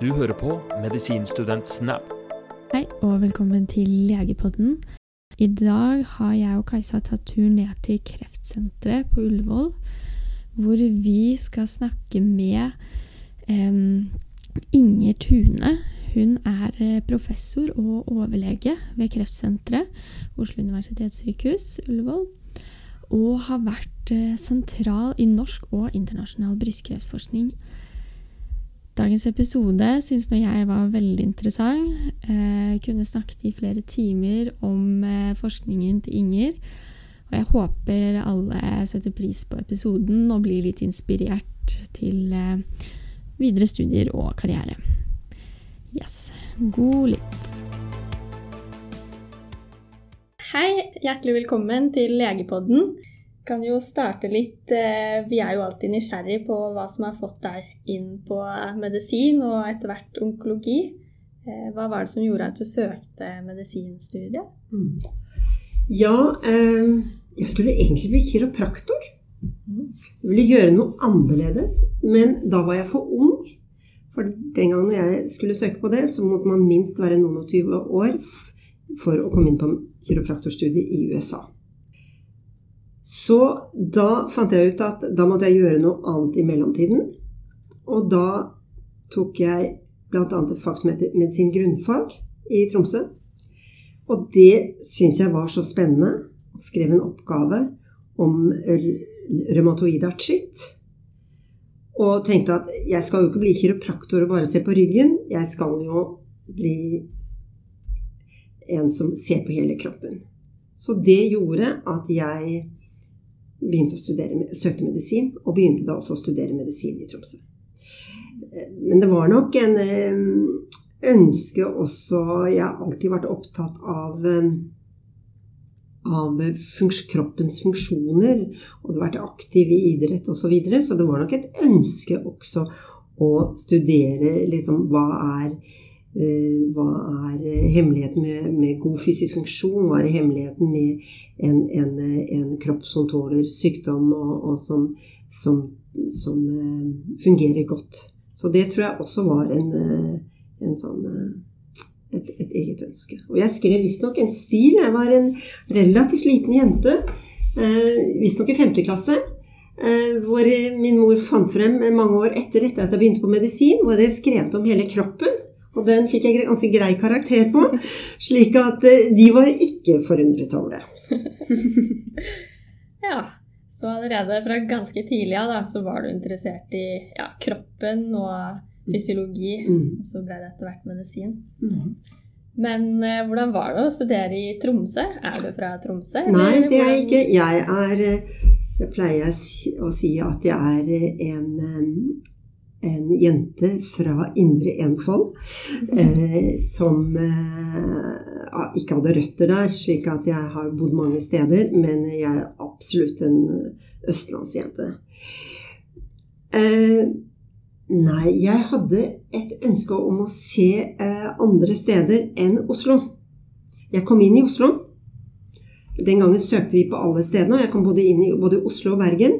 Du hører på Medisinstudent Snap. Hei og velkommen til Legepodden. I dag har jeg og Kajsa tatt tur ned til Kreftsenteret på Ullevål, hvor vi skal snakke med um, Inger Tune. Hun er eh, professor og overlege ved Kreftsenteret, Oslo universitetssykehus, Ullevål, og har vært eh, sentral i norsk og internasjonal brystkreftforskning. Dagens episode syns nå jeg var veldig interessant. Jeg kunne snakket i flere timer om eh, forskningen til Inger. Og jeg håper alle setter pris på episoden og blir litt inspirert til eh, videre studier og karriere. Yes. God lytt. Hei, hjertelig velkommen til Legepodden. Kan jo starte litt eh, Vi er jo alltid nysgjerrig på hva som har fått deg inn på medisin og etter hvert onkologi. Eh, Hva var det som gjorde at du søkte medisinstudiet? Mm. Ja, eh, jeg skulle egentlig bli kiropraktor. Jeg ville gjøre noe annerledes, men da var jeg for ung. For den gangen jeg skulle søke på det, så måtte man minst være noen og tyve år for å komme inn på kiropraktorstudiet i USA. Så da fant jeg ut at da måtte jeg gjøre noe annet i mellomtiden. Og da tok jeg bl.a. et fag som heter medisin grunnfag i Tromsø. Og det syns jeg var så spennende. Skrev en oppgave om revmatoid artritt. Og tenkte at jeg skal jo ikke bli kiropraktor og bare se på ryggen. Jeg skal jo bli en som ser på hele kroppen. Så det gjorde at jeg begynte å studere, søkte medisin, og begynte da også å studere medisin i Tromsø. Men det var nok en eh, ønske også Jeg har alltid vært opptatt av eh, av kroppens funksjoner, og hadde vært aktiv i idrett osv. Så, videre, så det var nok et ønske også å studere liksom hva er eh, hva er eh, hemmeligheten med, med god fysisk funksjon? Hva er hemmeligheten med en, en, eh, en kropp som tåler sykdom, og, og som, som, som eh, fungerer godt? Så det tror jeg også var en, eh, en sånn eh, et, et eget ønske. Og jeg skrev visstnok en stil. Jeg var en relativt liten jente, eh, visstnok i femte klasse. Eh, hvor eh, min mor fant frem mange år etter, etter at jeg begynte på medisin, hvor det skrevet om hele kroppen. Og den fikk jeg ganske grei karakter på, slik at eh, de var ikke forundret over det. Ja, så allerede fra ganske tidlig av da, så var du interessert i ja, kroppen og fysiologi. Mm. Og så ble det etter hvert medisin. Mm. Men eh, hvordan var det å studere i Tromsø? Er du fra Tromsø? Nei, eller det er jeg ikke. Jeg er eh, Jeg pleier å si- at jeg er eh, en, en jente fra Indre Enfold eh, som eh, ikke hadde røtter der, slik at jeg har bodd mange steder, men jeg er absolutt en østlandsjente. Eh, nei, jeg hadde et ønske om å se eh, andre steder enn Oslo. Jeg kom inn i Oslo. Den gangen søkte vi på alle stedene, og jeg kom både inn i både Oslo og Bergen.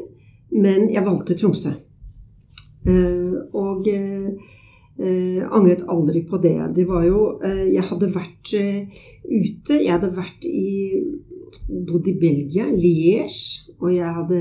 Men jeg valgte Tromsø. Eh, og eh, angret aldri på det. Det var jo eh, Jeg hadde vært ute. Jeg hadde vært i Bodd i Belgia, Liège. Og jeg hadde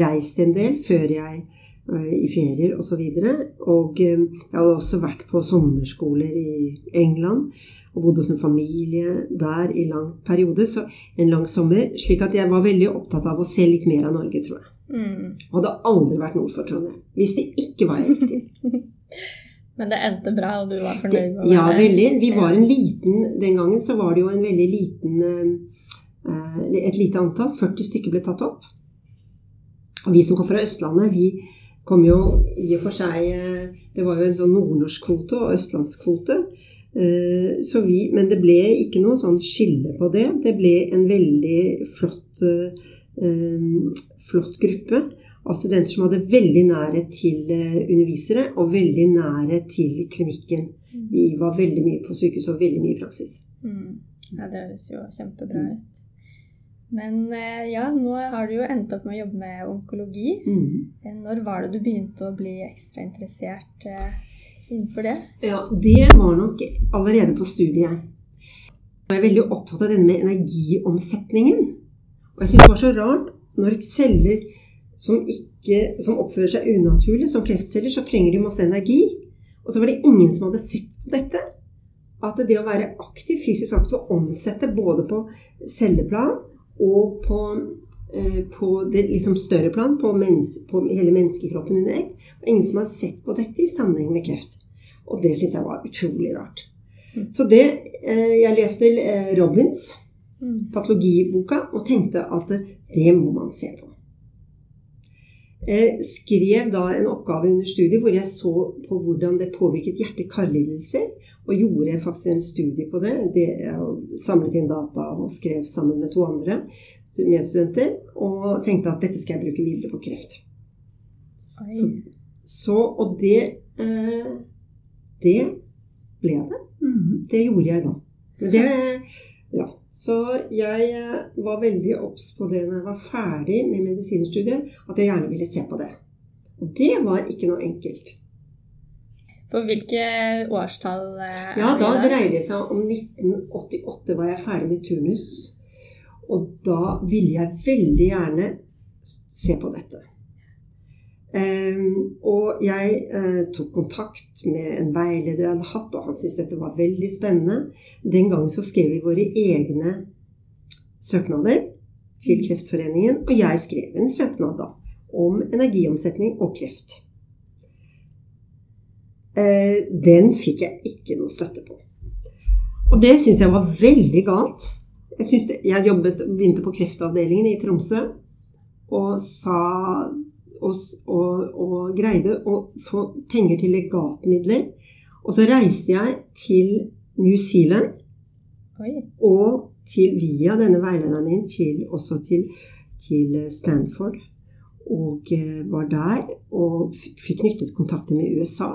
reist en del før jeg i ferier osv. Og, så og jeg hadde også vært på sommerskoler i England og bodde hos en familie der i lang periode, så en lang sommer. Slik at jeg var veldig opptatt av å se litt mer av Norge, tror jeg. Mm. Hadde aldri vært nord for Trondheim. Hvis det ikke var riktig. Men det endte bra, og du var fornøyd med det? Ja, veldig. Vi var en liten Den gangen så var det jo en veldig liten eh, Et lite antall. 40 stykker ble tatt opp. Og vi som kom fra Østlandet, vi kom jo i og for seg eh, Det var jo en sånn nordnorsk-kvote og østlandskvote. Eh, Så vi, men det ble ikke noe sånn skille på det. Det ble en veldig flott, eh, flott gruppe av studenter som hadde veldig nærhet til eh, undervisere og veldig nærhet til klinikken. Vi var veldig mye på sykehus og veldig mye i praksis. Mm. Ja, det høres jo kjempebra ut. Men eh, ja, nå har du jo endt opp med å jobbe med onkologi. Mm. Eh, Når var det du begynte å bli ekstra interessert eh, innenfor det? Ja, det var nok allerede på studiet. Jeg var veldig opptatt av denne med energiomsetningen. Og jeg syns det var så rart når celler som, ikke, som oppfører seg unaturlig, som kreftceller, så trenger de masse energi. Og så var det ingen som hadde sett på dette. At det å være aktiv, fysisk aktiv og omsette både på celleplan og på, eh, på det liksom større plan, på, mens, på hele menneskekroppen under ett. Og ingen som har sett på dette i sammenheng med kreft. Og det syns jeg var utrolig rart. Mm. Så det eh, Jeg leste eh, Robins. Patologiboka, og tenkte at det må man se på. Jeg skrev da en oppgave under studiet hvor jeg så på hvordan det påvirket hjerte-karlidelser. Og gjorde faktisk en studie på det. det jeg samlet inn data og skrev sammen med to andre medstudenter. Og tenkte at dette skal jeg bruke videre på kreft. Så, så, Og det eh, Det ble det. Mm, det gjorde jeg da. Men det Ja. Så jeg eh, var veldig obs på det når jeg var ferdig med medisinstudiet, at jeg gjerne ville se på det. Og det var ikke noe enkelt. For hvilke årstall er Ja, da dreier det seg om 1988 var jeg ferdig med turnus. Og da ville jeg veldig gjerne se på dette. Um, og jeg uh, tok kontakt med en veileder jeg hadde hatt, og han syntes dette var veldig spennende. Den gangen så skrev vi våre egne søknader til Kreftforeningen, og jeg skrev en søknad da om energiomsetning og kreft. Uh, den fikk jeg ikke noe støtte på. Og det syns jeg var veldig galt. Jeg, jeg jobbet, begynte på kreftavdelingen i Tromsø og sa og, og, og, greide å få penger til legatmidler. Og så reiste jeg til New Zealand Oi. og til, via denne veilederen min til, også til, til Stanford. Og eh, var der og fikk knyttet kontakter med USA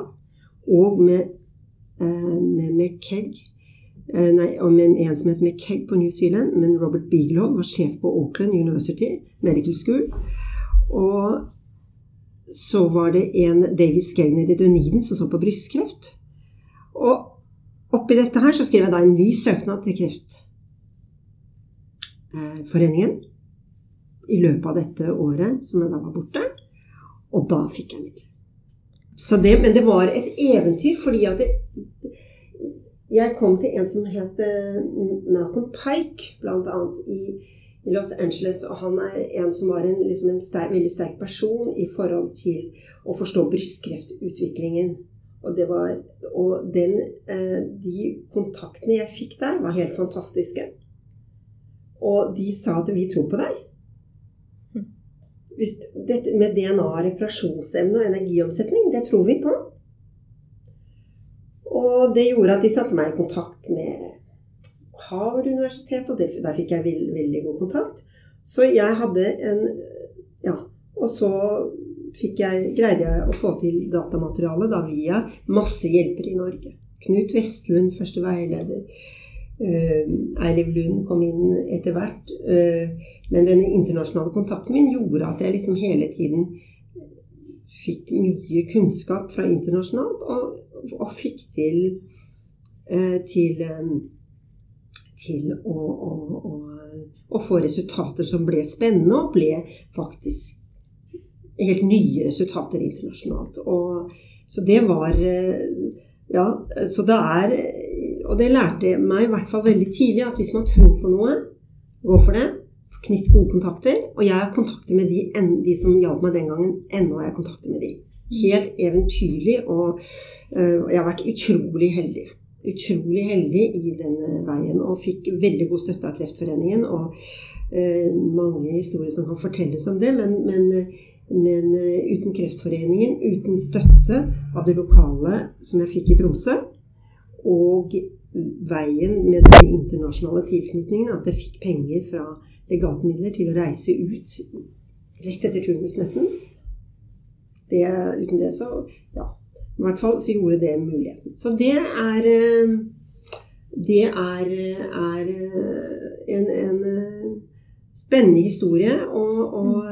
og med, eh, med, McKegg. Eh, nei, og med en som het McKegg på New Zealand, men Robert Bigelow var sjef på Auckland University Medical School. Og så var det en David Skegned i Duniden som så på brystkreft. Og oppi dette her så skrev jeg da en ny søknad til Kreftforeningen i løpet av dette året som jeg da var borte. Og da fikk jeg midler. men det var et eventyr, fordi at det, jeg kom til en som het eh, Malcolm Pike, blant annet i i Los Angeles, og han er en som var en, liksom en sterk, veldig sterk person i forhold til å forstå brystkreftutviklingen. Og, var, og den, eh, de kontaktene jeg fikk der, var helt fantastiske. Og de sa at vi tror på deg. Hvis, dette, med DNA, reparasjonsevne og energiomsetning, det tror vi på. Og det gjorde at de satte meg i kontakt med Harvard-universitetet, og der fikk jeg veldig, veldig god kontakt. Så jeg hadde en Ja. Og så jeg, greide jeg å få til datamateriale da via masse hjelpere i Norge. Knut Vestlund, første veileder. Uh, Eiliv Lund kom inn etter hvert. Uh, men denne internasjonale kontakten min gjorde at jeg liksom hele tiden fikk mye kunnskap fra internasjonalt, og, og fikk til, uh, til um, til å, å, å, å, få resultater som ble spennende, og ble faktisk helt nye resultater internasjonalt. Og, så det var Ja, så det er Og det lærte meg i hvert fall veldig tidlig at hvis man tror på noe, gå for det. Knytt gode kontakter. Og jeg har kontakter med de, de som hjalp meg den gangen. Ennå har jeg kontakter med de. Helt eventyrlig, og uh, jeg har vært utrolig heldig utrolig heldig i denne veien og fikk veldig god støtte av Kreftforeningen. Og eh, mange historier som kan fortelles om det. Men, men, men uh, uten Kreftforeningen, uten støtte av det lokale som jeg fikk i Tromsø, og veien med den internasjonale tilknytningen, at jeg fikk penger fra legatmidler til å reise ut rett etter turnus, nesten. Det, uten det så ja, i hvert fall så gjorde det muligheten. Så det er eh, Det er, er eh, en, en, eh, spennende historie. Og, og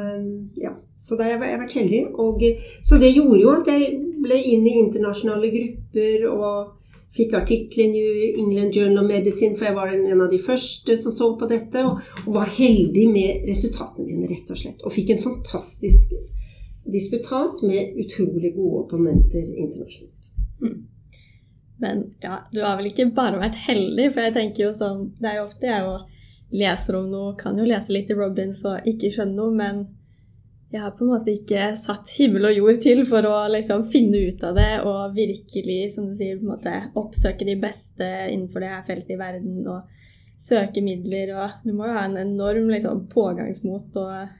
ja. Så da har jeg vært heldig. Og, så det gjorde jo at jeg ble inn i internasjonale grupper og fikk artikler i New England Journal of Medicine, for jeg var en av de første som så på dette, og, og var heldig med resultatene mine, rett og slett. Og fikk en fantastisk disputas med utrolig gode opponenter internasjonalt. Mm. Men ja, du har vel ikke bare vært heldig, for jeg tenker jo sånn Det er jo ofte jeg jo leser om noe, kan jo lese litt i Robins og ikke skjønne noe, men jeg har på en måte ikke satt himmel og jord til for å liksom finne ut av det og virkelig, som du sier, på en måte oppsøke de beste innenfor det her feltet i verden og søke midler og Du må jo ha en enorm liksom, pågangsmot og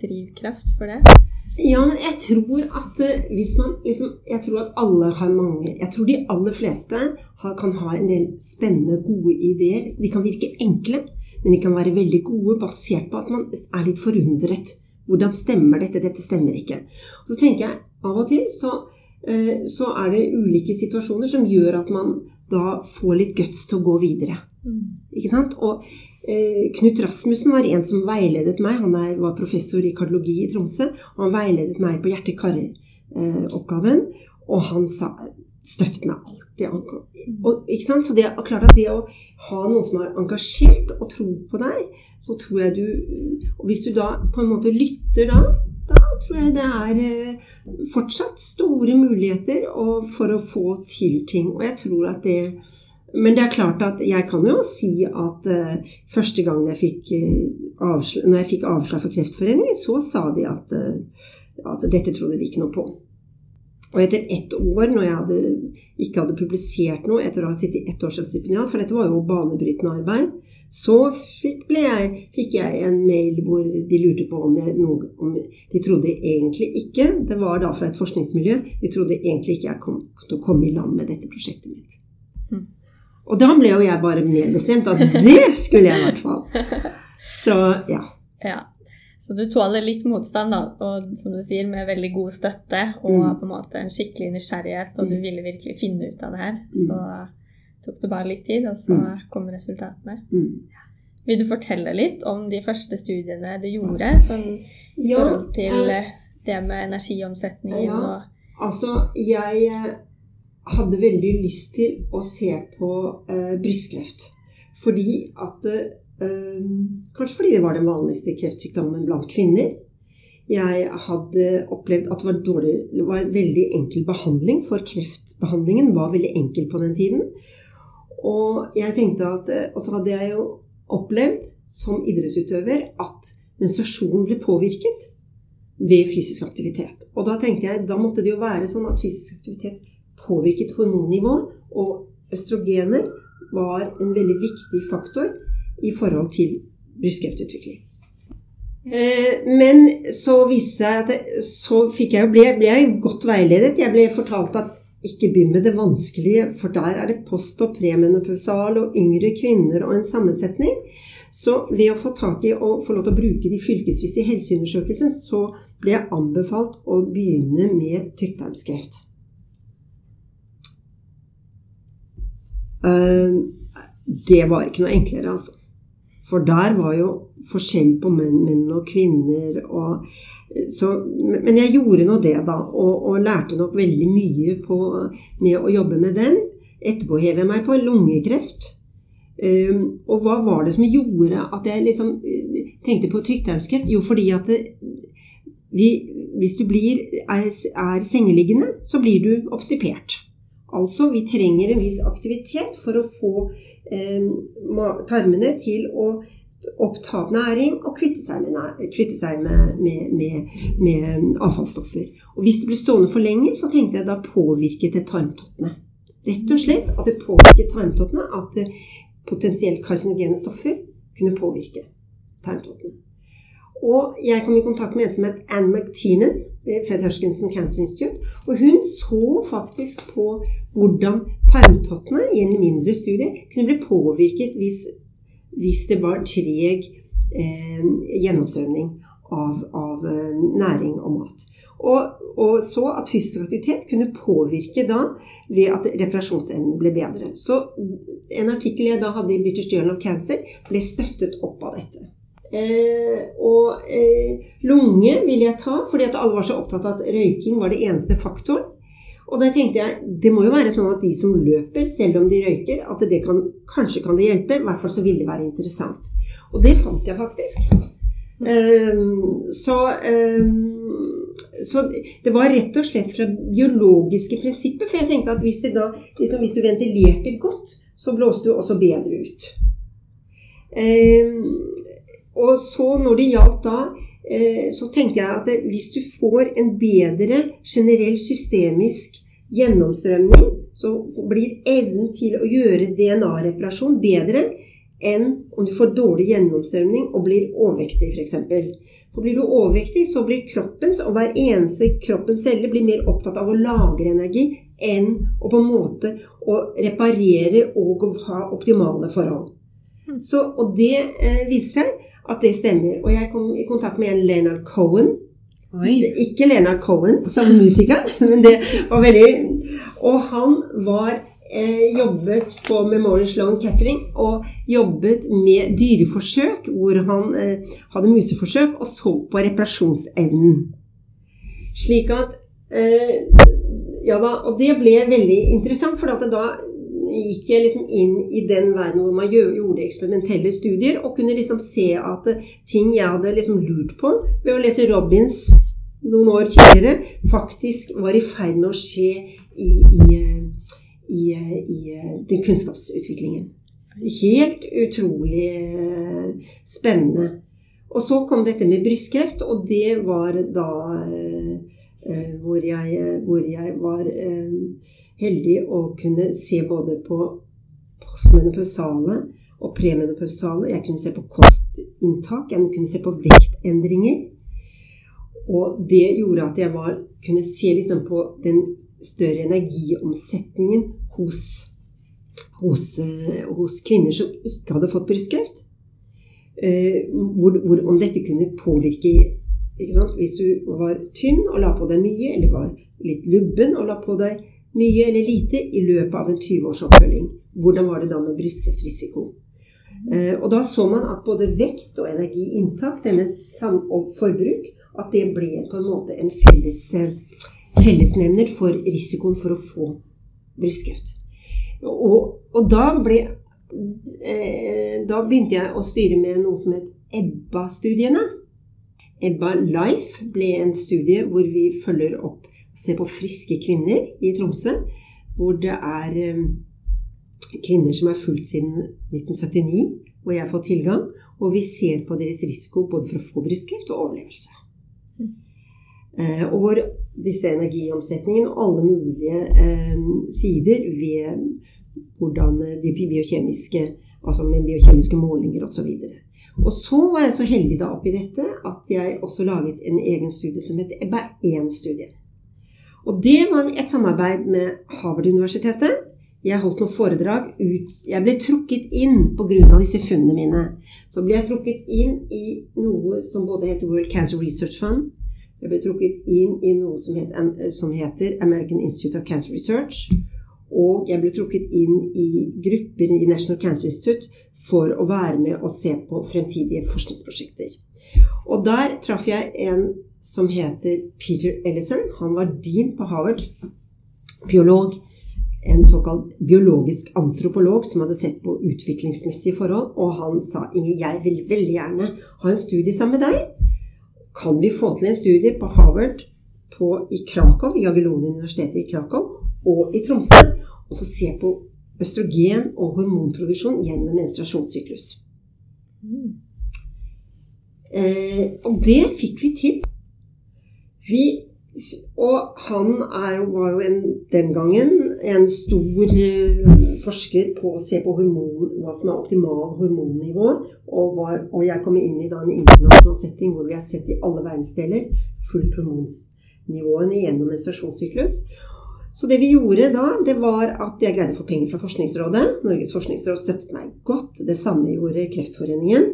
drivkraft for det. Ja, men jeg tror at eh, hvis man liksom Jeg tror at alle har mange Jeg tror de aller fleste har, kan ha en del spennende, gode ideer. De kan virke enkle, men de kan være veldig gode basert på at man er litt forundret hvordan stemmer dette? Dette stemmer ikke. Og så tenker jeg av og til så, eh, så er det ulike situasjoner som gjør at man da får litt guts til å gå videre. Mm. Ikke sant? Og Knut Rasmussen var en som veiledet meg. Han er, var professor i kardiologi i Tromsø. og Han veiledet meg på hjerte-kar-oppgaven. og han sa støttet meg alltid. Og, ikke sant? Så det er klart at det å ha noen som er engasjert og tror på deg, så tror jeg du Og hvis du da på en måte lytter da, da tror jeg det er eh, fortsatt store muligheter for å få til ting. Og jeg tror at det men det er klart at jeg kan jo si at uh, første gang jeg fikk, uh, avslag, når jeg fikk avslag for Kreftforeningen, så sa de at, uh, at dette trodde de ikke noe på. Og etter ett år, når jeg hadde, ikke hadde publisert noe, etter å ha sittet i ett år som stipendiat, for dette var jo banebrytende arbeid, så fikk, jeg, fikk jeg, en mail hvor de lurte på om, jeg, noe, om De trodde egentlig ikke Det var da fra et forskningsmiljø. De trodde egentlig ikke jeg kom til å komme i land med dette prosjektet mitt. Mm. Og da ble jo jeg bare nedbestemt at det skulle jeg i hvert fall. Så ja. ja. Så du tåler litt motstand, da, og som du sier, med veldig god støtte og mm. på en måte en skikkelig nysgjerrighet, og du mm. ville virkelig finne ut av det her. Mm. Så tok det bare litt tid, og så mm. kom resultatene. Mm. Vil du fortelle litt om de første studiene du gjorde, sånn i ja, forhold til eh, det med energiomsetningen og Altså, jeg eh, hadde veldig lyst til å se på eh, brystkreft. Fordi at eh, kanskje fordi det var den vanligste kreftsykdommen blant kvinner. Jeg hadde opplevd at det var, dårlig, var veldig enkel behandling, for kreftbehandlingen var veldig enkel på den tiden. Og jeg tenkte at, eh, og så hadde jeg jo opplevd som idrettsutøver at menstruasjonen ble påvirket ved fysisk aktivitet. Og da tenkte jeg da måtte det jo være sånn at fysisk aktivitet påvirket hormonnivå, og østrogener var en veldig viktig faktor i forhold til brystkreftutvikling. Eh, men så viste seg at så fikk jeg, ble, ble jeg godt veiledet. Jeg ble fortalt at ikke begynn med det vanskelige, for der er det post- og premenopausal og yngre kvinner og en sammensetning. Så ved å få tak i og få lov til å bruke de fylkesvise helseundersøkelsene, så ble jeg anbefalt å begynne med tykktarmskreft. Det var ikke noe enklere, altså. For der var jo forskjell på menn, menn og kvinner. Og, så, men jeg gjorde nå det, da. Og, og, lærte nok veldig mye på, med å jobbe med den. Etterpå hev jeg meg på lungekreft. Um, og hva var det som gjorde at jeg liksom tenkte på tykktarmskreft? Jo, fordi at det, vi, hvis du blir, er, er sengeliggende, så blir du obstipert. Altså, vi trenger en viss aktivitet for å få eh, tarmene til å oppta næring og kvitte seg, med, kvitte seg med, med, med, avfallsstoffer. Og hvis det ble stående for lenge, så tenkte jeg da påvirket det tarmtottene. Rett og slett at det påvirket tarmtottene at potensielt karsinogene stoffer kunne påvirke tarmtottene. Og jeg kom i kontakt med en som het Anne McTiernan ved Fred Hurskinson Cancer Institute. Og hun så faktisk på hvordan tarmtottene i en mindre studie kunne bli påvirket hvis, hvis det var treg eh, gjennomstrømning av, av, eh, næring og mat. Og, og, så at fysisk aktivitet kunne påvirke da ved at reparasjonsevnen ble bedre. Så en artikkel jeg da hadde i British Journal of Cancer, ble støttet opp av dette. Eh, og eh, lunge vil jeg ta, fordi at alle var så opptatt av at røyking var det eneste faktoren. Og da tenkte jeg det må jo være sånn at de som løper, selv om de røyker, at det kan, kanskje kan det hjelpe. I hvert fall så ville det være interessant. Og det fant jeg faktisk. Um, så, um, så, det var rett og slett fra biologiske prinsipper. For jeg tenkte at hvis, da, liksom, hvis du ventilerte godt, så blåste du også bedre ut. Um, og så når det gjaldt da så tenkte jeg at hvis du får en bedre generell systemisk gjennomstrømning, så blir evnen til å gjøre DNA-reparasjon bedre enn om du får dårlig gjennomstrømning og blir overvektig, f.eks. For blir du overvektig, så blir kroppens og hver eneste kroppens celle blir mer opptatt av å lagre energi enn å på en måte å reparere og ha optimale forhold. Mm. Så, og det eh, viser seg at det stemmer. Og jeg kom i kontakt med en Leonard Cohen. Oi. Ikke Leonard Cohen som musiker, men det var veldig Og han var eh, jobbet på Memorial Sloan Catering og jobbet med dyreforsøk, hvor han eh, hadde museforsøk og så på reparasjonsevnen. Slik at eh, Ja da, og det ble veldig interessant, for da gikk jeg liksom inn i den verden hvor man gjorde eksperimentelle studier, og kunne liksom se at ting jeg hadde liksom lurt på ved å lese Robins noen år tidligere, faktisk var i ferd med å skje i, i, i, i den kunnskapsutviklingen. Helt utrolig eh, spennende. Og så kom dette med brystkreft, og det var da eh, hvor, jeg, hvor jeg var heldig å kunne se både på postmenopausale og premenopausale. Jeg kunne se på kostinntak, jeg kunne se på vektendringer. Og det gjorde at jeg var, kunne se liksom på den større energiomsetningen hos, hos, eh, hos kvinner som ikke hadde fått brystkreft. Eh, hvor, hvor, om dette kunne påvirke Hvis du var tynn og la på deg mye, eller var litt lubben og la på deg mye eller lite i løpet av en 20 års oppfølging. Hvordan var det da med brystkreftrisiko? Eh, og da så man at både vekt og energiinntak denne og forbruk, at det ble på en måte en felles, eh, fellesnevner for risikoen for å få brystkreft. Og, og da ble eh, Da begynte jeg å styre med noe som het EBBA-studiene. EBBA Life ble en studie hvor vi følger opp og ser på friske kvinner i Tromsø, hvor det er eh, kvinner som er fulgt siden 1979, hvor jeg har fått tilgang. Og vi ser på deres risiko både for å få brystkreft og overlevelse. Eh, og hvor disse energiomsetningene og alle mulige eh, sider ved hvordan de biokjemiske Altså med biokjemiske målinger osv. Og, så var jeg så heldig da oppi dette at jeg også laget en egen studie som heter EBA1-studien. Og det var et samarbeid med Harvard-universitetet. Jeg holdt noen foredrag ut Jeg ble trukket inn pga. disse funnene mine. Så ble jeg trukket inn i noe som både heter World Cancer Research Fund. Jeg ble trukket inn i noe het, som heter American Institute of Cancer Research. Og jeg ble trukket inn i grupper i National Cancer Institute for å være med og se på fremtidige forskningsprosjekter. Og der traff jeg en som heter Peter Ellison. Han var dean på Harvard. Biolog. En såkalt biologisk antropolog som hadde sett på utviklingsmessige forhold. Og han sa Inge, jeg vil veldig gjerne ha en studie sammen med deg. Kan vi få til en studie på Harvard, på, i Krakow, i Jagellonian-universitetet i Krakow og i Tromsø, og så se på østrogen og hormonproduksjon gjennom menstruasjonssyklus. Eh, og det fikk vi til. Vi, og han er, var jo en, den gangen en stor uh, forsker på å se på hormon, hva som er optimal hormonnivå. Og, var, og, jeg kom inn i da, en internasjonal setting hvor vi har sett i alle verdensdeler fullt hormonsnivåene gjennom menstruasjonssyklus. Så det vi gjorde da, det var at jeg greide å få penger fra Forskningsrådet. Norges forskningsråd støttet meg godt. Det samme gjorde Kreftforeningen.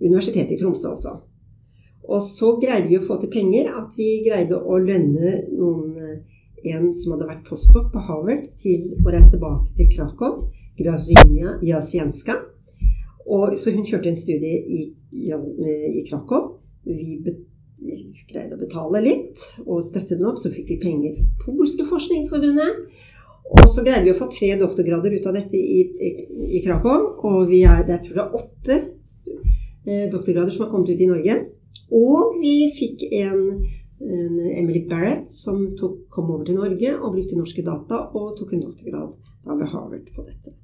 Universitetet i Tromsø også. Og så greide vi å få til penger at vi greide å lønne noen, eh, en som hadde vært postdok på Harvard, til å reise tilbake til Krakow. Grazinia Jasienska. Så hun kjørte en studie i, i Krakow. Vi greide å betale litt og støtte den opp. Så fikk vi penger fra Polske Forskningsforbundet. Og så greide vi å få tre doktorgrader ut av dette i, i, i Krakow. Og vi er, det er tror jeg åtte eh, doktorgrader som har kommet ut i Norge. Og vi fikk en, en Emily Barrett som tok, kom over til Norge og brukte norske data og tok en doktorgrad da ved Harvard på dette.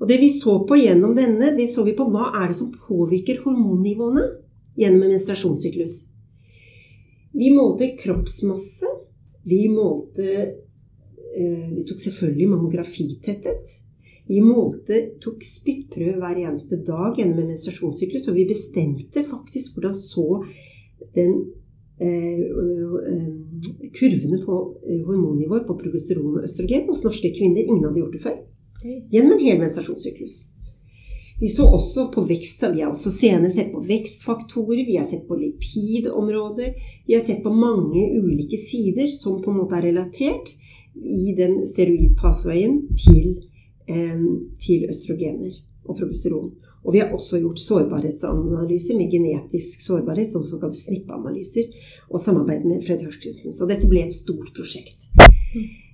Og det vi så på gjennom denne, det så vi på hva er det som påvirker hormonnivåene gjennom en menstruasjonssyklus. Vi målte kroppsmasse. Vi målte eh, Vi tok selvfølgelig mammografitetthet. Vi målte, tok spyttprøve hver eneste dag gjennom en menstruasjonssyklus, og vi bestemte faktisk hvordan så den eh, eh, kurvene på hormonnivåer på progesteron og østrogen hos norske kvinner. Ingen hadde gjort det før. Gjennom en hel menstruasjonssyklus. Vi så også på vekst, vi har også senere sett på vekstfaktorer, vi har sett på lipidområder. Vi har sett på mange ulike sider som på en måte er relatert i den steroidpathwayen til, eh, til østrogener og progesteron. Og vi har også gjort sårbarhetsanalyser med genetisk sårbarhet, som såkalte snippeanalyser, og samarbeid med Fred Hørskinsen. Så dette ble et stort prosjekt.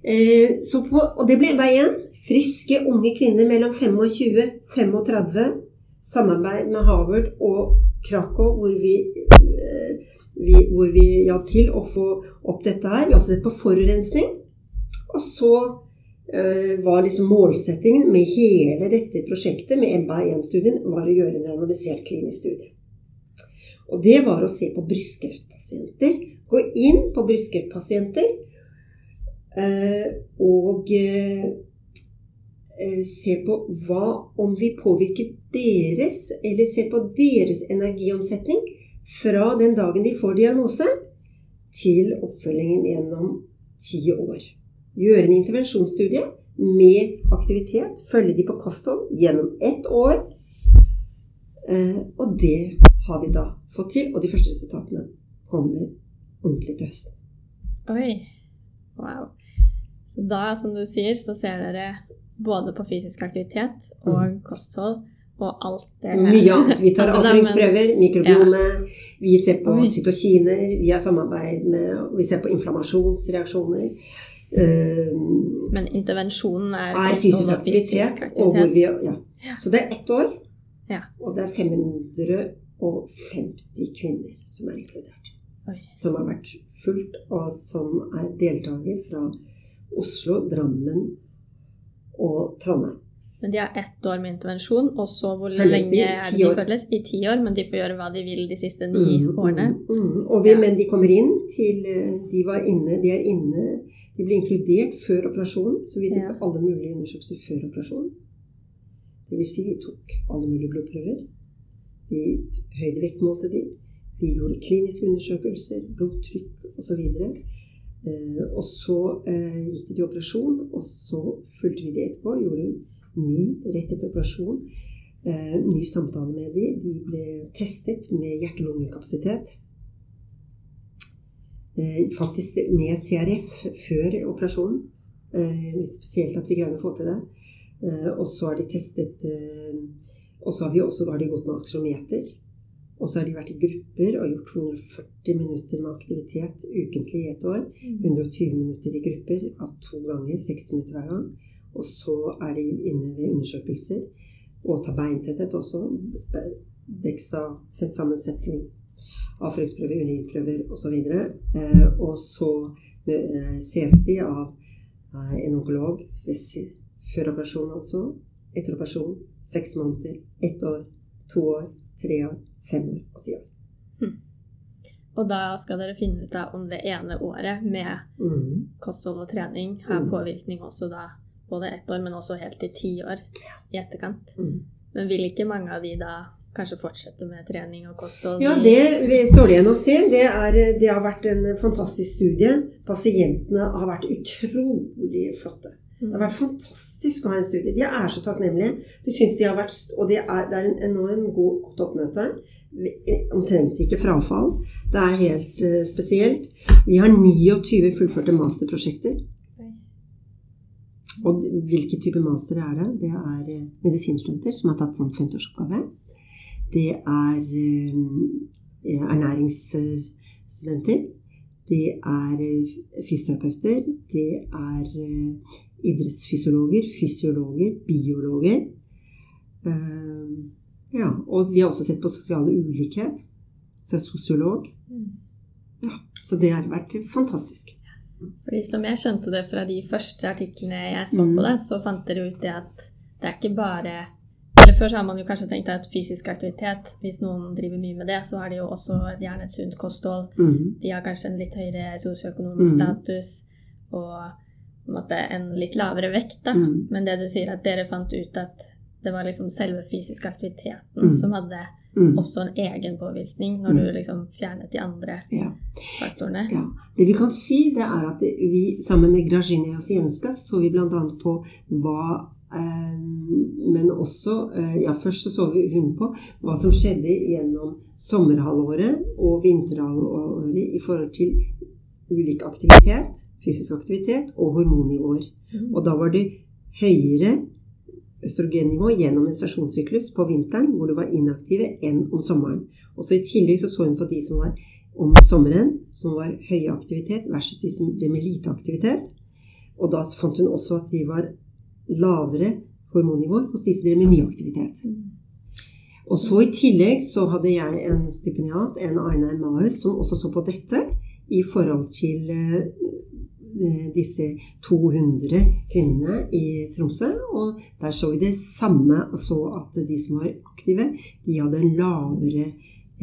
Eh, på, og det ble veien. Friske, unge kvinner mellom 25 35. Samarbeid med Harvard og Krakow, hvor vi, eh, vi, hvor vi hjalp til å få opp dette her. Vi har også sett på forurensning. Og så uh, var liksom målsettingen med hele dette prosjektet, med MBA1-studien, var å gjøre en randomisert klinisk studie. Og det var å se på brystkreftpasienter. Gå inn på brystkreftpasienter uh, og se på hva om vi påvirker deres, eller ser på deres energiomsetning fra den dagen de får diagnose, til oppfølgingen gjennom ti år gjøre en intervensjonsstudie med aktivitet, følge de på kosthold gjennom ett år. Eh, og det har vi da fått til, og de første resultatene kommer ordentlig til høsten. Oi. Wow. Så da, som du sier, så ser dere både på fysisk aktivitet og mm. kosthold og alt det Mye annet. Vi tar avføringsprøver, mikrobiome, ja. vi ser på cytokiner, vi har samarbeid med Vi ser på inflammasjonsreaksjoner. Uh, Men intervensjonen er, er fysisk aktivitet. Fysisk aktivitet. Vi, ja. Ja. Så det er ett år, ja. og det er 550 kvinner som er inkludert. Oi. Som har vært fulgt, og som er deltaker fra Oslo, Drammen og Trondheim. Men de har ett år med intervensjon, og så hvor følges lenge er det de følges? I ti år, men de får gjøre hva de vil de siste ni mm, årene? Mm, mm. Vi, ja. Men de kommer inn til eh, De var inne, de er inne De ble inkludert før operasjonen, så vi tok ja. alle mulige undersøkelser før operasjonen. Det vil si, vi tok alle mulige blodprøver. Vi høydevektmålte de. Vi gjorde kliniske undersøkelser, blodtrykk osv. Eh, og så eh, gikk de til operasjon, og så fulgte vi det etterpå. gjorde ny rett etter operasjon. Eh, ny samtale med de. De ble testet med hjerte-lungekapasitet. Eh, faktisk med CRF før operasjonen. Eh, litt spesielt at vi greide å få til det. Eh, og så har de testet eh, Og så har, vi også, har de gått med akselometer. Og så har de vært i grupper og gjort 240 minutter med aktivitet ukentlig i et år. 120 mm. minutter i grupper av to ganger, 60 minutter hver gang. Og så er de inne ved undersøkelser og tar beintetthet også. Dexa, fettsammensetning, avføringsprøver, urinprøver osv. Eh, og så eh, ses de av eh, en onkolog før operasjon, altså. Etter operasjon seks måneder, ett år, to år, tre år, fem år og ti år. Hmm. Og da skal dere finne ut om det ene året med mm. kosthold og trening har mm. påvirkning også da både ett år, men også helt til ti år i etterkant. Mm. Men vil ikke mange av de da kanskje fortsette med trening og kosthold? Ja, det står det igjen å se. Det, er, det, har vært en fantastisk studie. Pasientene har vært utrolig flotte. Det har vært fantastisk å ha en studie. De er så takknemlige. De synes de har vært, og det er, det er en enormt god, godt oppmøte. Omtrent ikke frafall. Det er helt uh, spesielt. Vi har 29 fullførte masterprosjekter. Og hvilke type master er det? Det er uh, medisinstudenter som har tatt sånn femteårsoppgave. Det er uh, ernæringsstudenter. Det er fysioterapeuter. Det er idrettsfysiologer, fysiologer, biologer. Eh, ja, og vi har også sett på sosiale ulikhet. Så jeg er sosiolog. Ja, så det har vært fantastisk. Fordi Som jeg skjønte det fra de første artiklene jeg så på Mm. det, så fant dere ut det at det er ikke bare Eller Før så har man jo kanskje tenkt at fysisk aktivitet, hvis noen driver mye med det, så har de jo også gjerne et sunt kosthold. Mhm. De har kanskje en litt høyere sosioøkonomisk Mm. status og en, måte, en litt lavere vekt. da. Mm. Men det du sier, at dere fant ut at det var liksom selve fysisk aktiviteten Mm. som hadde Mm. også en egen påvirkning, når Mm. du liksom fjernet de andre Ja. faktorene. Ja. Det vi kan si, det er at vi sammen med Grażynia Sienska så vi bl.a. på hva eh, Men også eh, Ja, først så så vi hun på hva som skjedde gjennom sommerhalvåret og vinterhalvåret i forhold til ulik aktivitet, fysisk aktivitet og hormonnivåer. Mm. Og da var det høyere østrogennivå gjennom menstruasjonssyklus på vinteren, hvor du var inaktive, enn om sommeren. Og så I tillegg så, så hun på de som var om sommeren, som var høy aktivitet, versus de som ble med lite aktivitet. Og da fant hun også at de var lavere hormonnivåer hos de som drev med mye aktivitet. Mm. Og så i tillegg så hadde jeg en stipendiat, en Einar Maus, som også så på dette i forhold til eh, disse 200 kvinnene i Tromsø. Og der så vi det samme, og så at de som var aktive, de hadde en lavere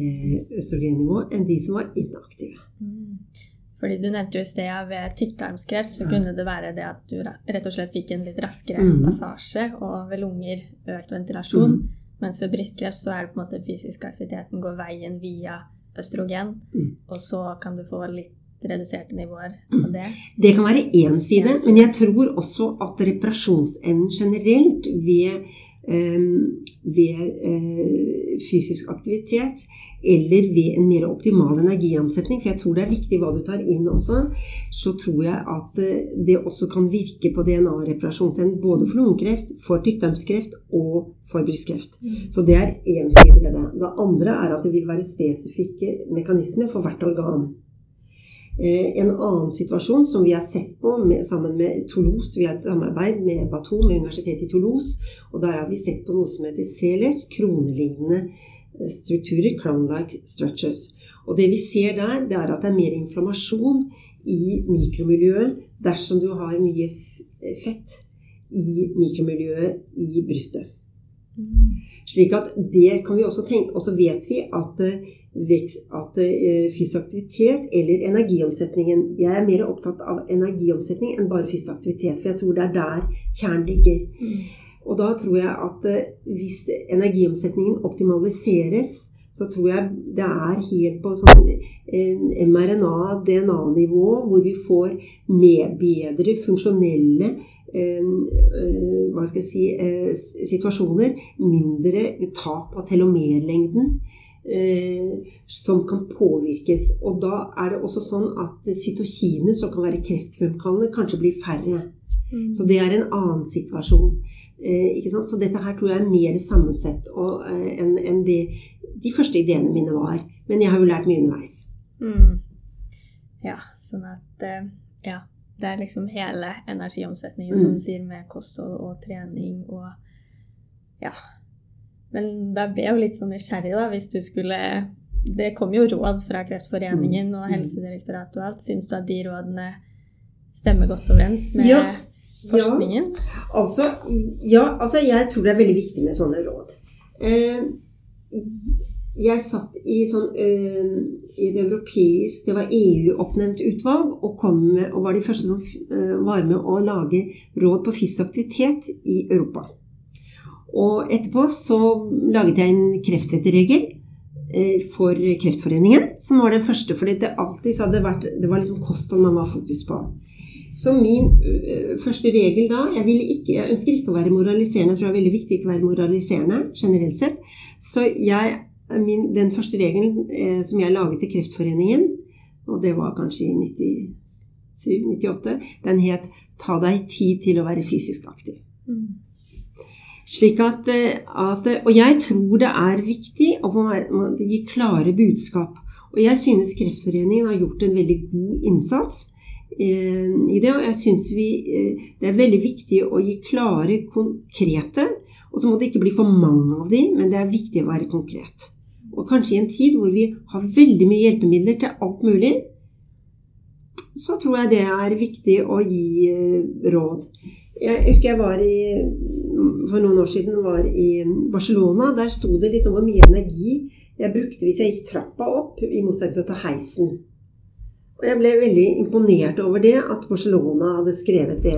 eh, østrogennivå enn de som var inaktive. Mm. Fordi Du nevnte jo i sted ved tykktarmskreft så kunne det være det at du rett og slett fikk en litt raskere Mm. passasje, og ved lunger økt ventilasjon. Mm. Mens ved brystkreft så er det på en måte fysisk aktiviteten går veien via østrogen, Mm. og så kan du få litt reduserte nivåer på av det. Det kan være én side. men jeg tror også at reparasjonsevnen generelt ved, øh, ved øh, fysisk aktivitet eller ved en mer optimal energiomsetning, for jeg tror det er viktig hva du tar inn også, så tror jeg at eh, det også kan virke på DNA-reparasjonsevnen både for lungekreft, for tykktarmskreft og for brystkreft. Så det er én side ved det. Det andre er at det vil være spesifikke mekanismer for hvert organ. Eh, En annen situasjon som vi har sett på med, sammen med Toulouse, vi har et samarbeid med Batou, med Universitetet i Toulouse, og der har vi sett på noe som heter CLS, kronelignende strukturer, crown-like structures. Og det vi ser der, det er at det er mer inflammasjon i mikromiljøet dersom du har mye fett i mikromiljøet i brystet. Mm. Slik at det kan vi også tenke, og så vet vi at, eh, at eh, fysisk aktivitet eller energiomsetningen Jeg er mer opptatt av energiomsetning enn bare fysisk aktivitet, for jeg tror det er der kjernen ligger. Og da tror jeg at eh, hvis energiomsetningen optimaliseres, så tror jeg det er helt på sånn eh, mRNA-DNA-nivå, hvor vi får med bedre funksjonelle eh, hva skal jeg si, situasjoner. Mindre tap av telomerlengden. Som kan påvirkes. Og da er det også sånn at cytokiner som kan være kreftfremkallende, kanskje blir færre. Mm. Så det er en annen situasjon. Eh? Så dette her tror jeg er mer sammensett eh, enn en de, de første ideene mine var. Men jeg har jo lært mye underveis. Mm. Ja, sånn at eh, Ja. Det er liksom hele energiomsetningen, som Mm. du sier, med kosthold og trening og Ja. Men da ble jeg jo litt sånn nysgjerrig, da, hvis du skulle Det kom jo råd fra Kreftforeningen og Mm. Helsedirektoratet og alt. Syns du at de rådene stemmer godt overens med Ja. Forskningen? Altså, ja, altså jeg tror det er veldig viktig med sånne råd. Eh, jeg satt i, sånn, eh, i et europeisk Det var EU-oppnevnt utvalg og, kom med, og var de første som eh, var med å lage råd på fysisk aktivitet i Europa. Og etterpå så laget jeg en kreftvettregel for Kreftforeningen, som var den første. fordi det alltid så hadde vært Det var liksom kosthold man var fokus på. Så min uh, første regel da jeg, ikke, jeg ønsker ikke å være moraliserende. Jeg tror det er veldig viktig ikke å være moraliserende generelt sett. Så jeg, min, den første regelen uh, som jeg laget til Kreftforeningen, og det var kanskje i 97-98, den het 'Ta deg tid til å være fysisk aktiv'. Mm. Slik at, eh, at, Og jeg tror det er viktig å gi klare budskap. Og jeg synes Kreftforeningen har gjort en veldig god innsats i det. Og jeg syns eh, Det er veldig viktig å gi klare, konkrete Og så må det ikke bli for mange av de, men det er viktig å være konkret. Og kanskje i en tid hvor vi har veldig mye hjelpemidler til alt mulig, så tror jeg det er viktig å gi eh, råd. Jeg husker jeg var i for noen år siden var i Barcelona. Der sto det liksom hvor mye energi jeg brukte hvis jeg gikk trappa opp, i motsetning til å ta heisen. Og jeg ble veldig imponert over det, at Barcelona hadde skrevet det.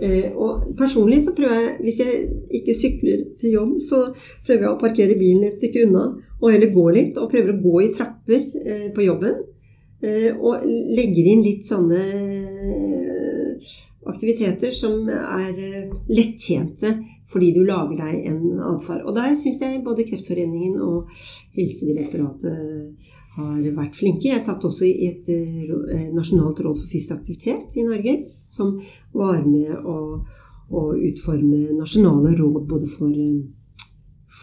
Eh, og personlig så prøver jeg, hvis jeg ikke sykler til jobb, så prøver jeg å parkere bilen et stykke unna, og heller gå litt. Og prøver å gå i trapper eh, på jobben. Eh, og legger inn litt sånne aktiviteter som er lettjente fordi du lager deg en atferd. Og der syns jeg både Kreftforeningen og Helsedirektoratet har vært flinke. Jeg satt også i et eh, nasjonalt råd for fysisk aktivitet i Norge, som var med å, å utforme nasjonale råd både for,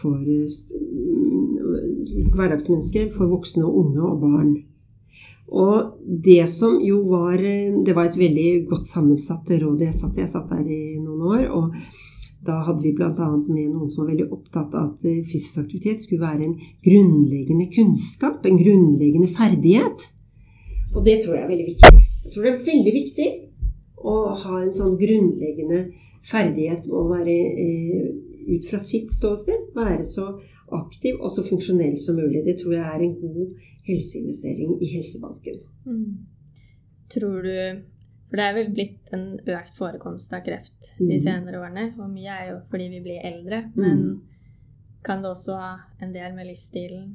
for mm, hverdagsmennesker, for voksne og unge og barn. Og det som jo var Det var et veldig godt sammensatt råd jeg satt i. Jeg satt der i noen år. og da hadde vi bl.a. med noen som var veldig opptatt av at eh, fysisk aktivitet skulle være en grunnleggende kunnskap, en grunnleggende ferdighet. Og det tror jeg er veldig viktig. Jeg tror det er veldig viktig å ha en sånn grunnleggende ferdighet med å være eh, ut fra sitt ståsted være så aktiv og så funksjonell som mulig. Det tror jeg er en god helseinvestering i Helsebanken. Mm. Tror du for det er vel blitt en økt forekomst av kreft de mm. senere årene. Og mye er jo fordi vi blir eldre. Mm. Men kan det også ha en del med livsstilen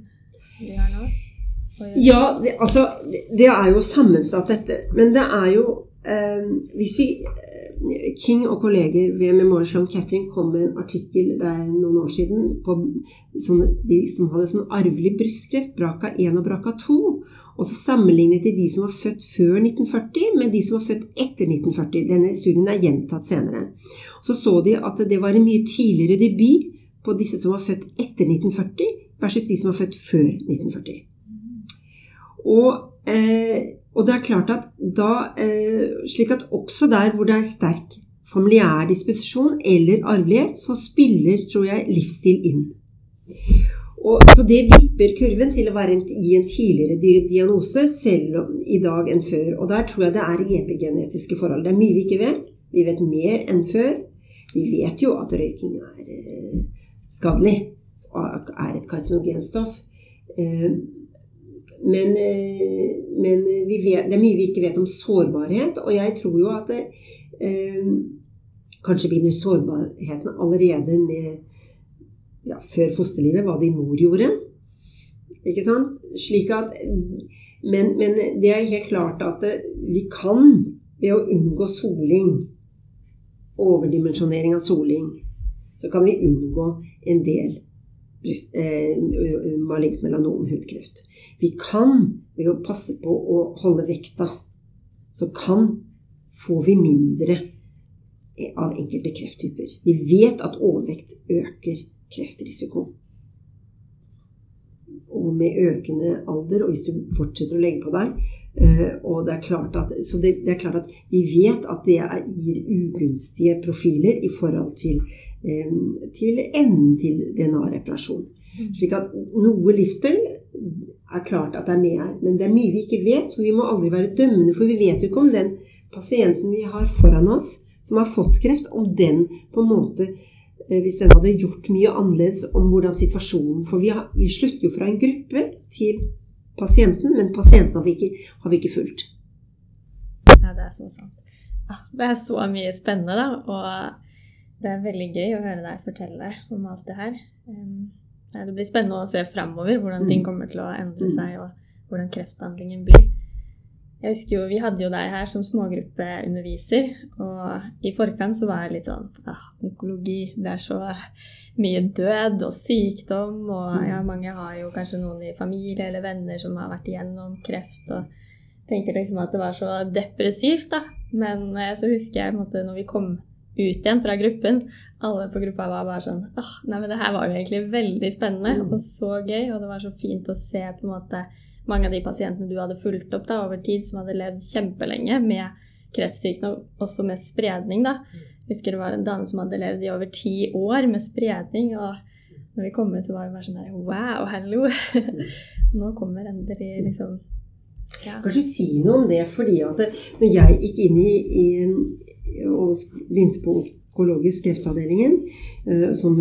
vi har nå? Ja, det, altså Det er jo sammensatt, dette. Men det er jo Hvis vi eh, King og kolleger ved Memorial Sloan Kettering kom med en artikkel det er noen år siden på sånne, de som hadde sånn arvelig brystkreft, Braka 1 og Braka 2. Og så sammenlignet de de som var født før 1940 med de som var født etter 1940. Denne studien er gjentatt senere. Så så de at det var en mye tidligere debut på disse som var født etter 1940 versus de som var født før 1940. Og, eh, og det er klart at da eh, Slik at også der hvor det er sterk familiær disposisjon eller arvelighet, så spiller, tror jeg, livsstil inn. Og, så det vipper kurven til å være en, gi en tidligere diagnose selv om, i dag enn før. Og der tror jeg det er epigenetiske forhold. Det er mye vi ikke vet. Vi vet mer enn før. Vi vet jo at røyking er eh, skadelig og er et karsinogenstoff. Eh, men, eh, men vet, det er mye vi ikke vet om sårbarhet, og jeg tror jo at det, eh, kanskje begynner sårbarheten allerede med ja, før fosterlivet, hva din mor gjorde. Ikke sant? Slik at men, men, det er helt klart at vi kan, ved å unngå soling, overdimensjonering av soling, så kan vi unngå en del eh, malignt melanom, hudkreft. Vi kan, ved å passe på å holde vekta, så kan får vi mindre av enkelte krefttyper. Vi vet at overvekt øker kreftrisiko. Og med økende alder, og hvis du fortsetter å legge på deg eh, og det er klart at, Så det, det er klart at vi vet at det gir ugunstige profiler i forhold til, eh, til enden til DNA-reparasjon. Mm. Slik at noe livsstil er klart at det er med her. Men det er mye vi ikke vet, så vi må aldri være dømmende. For vi vet jo ikke om den pasienten vi har foran oss, som har fått kreft, om den på en måte hvis den hadde gjort mye annerledes om hvordan situasjonen For vi, har, vi slutter jo fra en gruppe til pasienten, men pasienten har vi ikke, har vi ikke fulgt. Ja, det er så sant. Ja, det er så mye spennende, da. Og det er veldig gøy å høre deg fortelle om alt det her. Det blir spennende å se framover hvordan ting mm. kommer til å endre seg, og hvordan kreftbehandlingen blir. Jeg husker jo, Vi hadde jo deg her som smågruppeunderviser, og i forkant så var jeg litt sånn ah, Onkologi, det er så mye død og sykdom, og mm. ja, mange har jo kanskje noen i familie eller venner som har vært igjennom kreft, og tenkte liksom at det var så depressivt, da. Men eh, så husker jeg måte, når vi kom ut igjen fra gruppen, alle på gruppa var bare sånn ah, Nei, men det her var jo egentlig veldig spennende mm. og så gøy, og det var så fint å se på en måte mange av de pasientene du hadde fulgt opp da, over tid, som hadde levd kjempelenge med kreftsykdom, også med spredning. da. Jeg husker det var en dame som hadde levd i over ti år med spredning. og når vi kom ut, så var vi bare sånn her Wow, hallo! Nå kommer endelig liksom ja. Kanskje si noe om det, fordi at når jeg gikk inn i, i og begynte på onkologisk kreftavdelingen uh, som,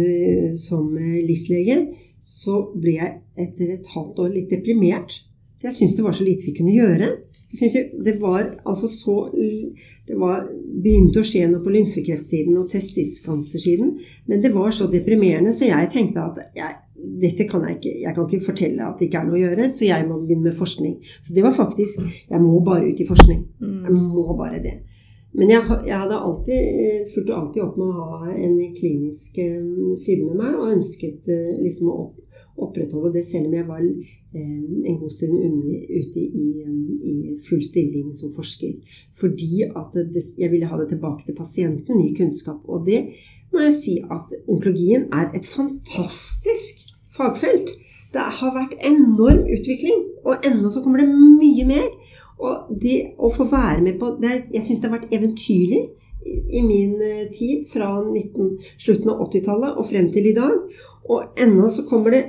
som LIS-lege, så ble jeg etter et halvt år litt deprimert. Jeg syntes det var så lite vi kunne gjøre. Jeg synes Det var altså så Det var, begynte å skje noe på lymfekreftsiden og testiskansersiden, men det var så deprimerende, så jeg tenkte at jeg, dette kan jeg ikke Jeg kan ikke fortelle at det ikke er noe å gjøre, så jeg må begynne med forskning. Så det var faktisk Jeg må bare ut i forskning. Jeg Mm. må bare det. Men jeg, jeg hadde alltid fulgte alltid opp med å ha en klinisk eh, side med meg, og ønsket eh, liksom å opp, opprettholde det selv om jeg var eh, en god stund ute i, eh, i full stilling som forsker. Fordi at det, jeg ville ha det tilbake til pasienten, ny kunnskap. Og det må jeg si at onkologien er et fantastisk fagfelt. Det har vært enorm utvikling, og ennå så kommer det mye mer. Og det å få være med på det, Jeg syns det har vært eventyrlig i, i min eh, tid, fra 19, slutten av 80-tallet og frem til i dag. Og ennå så kommer det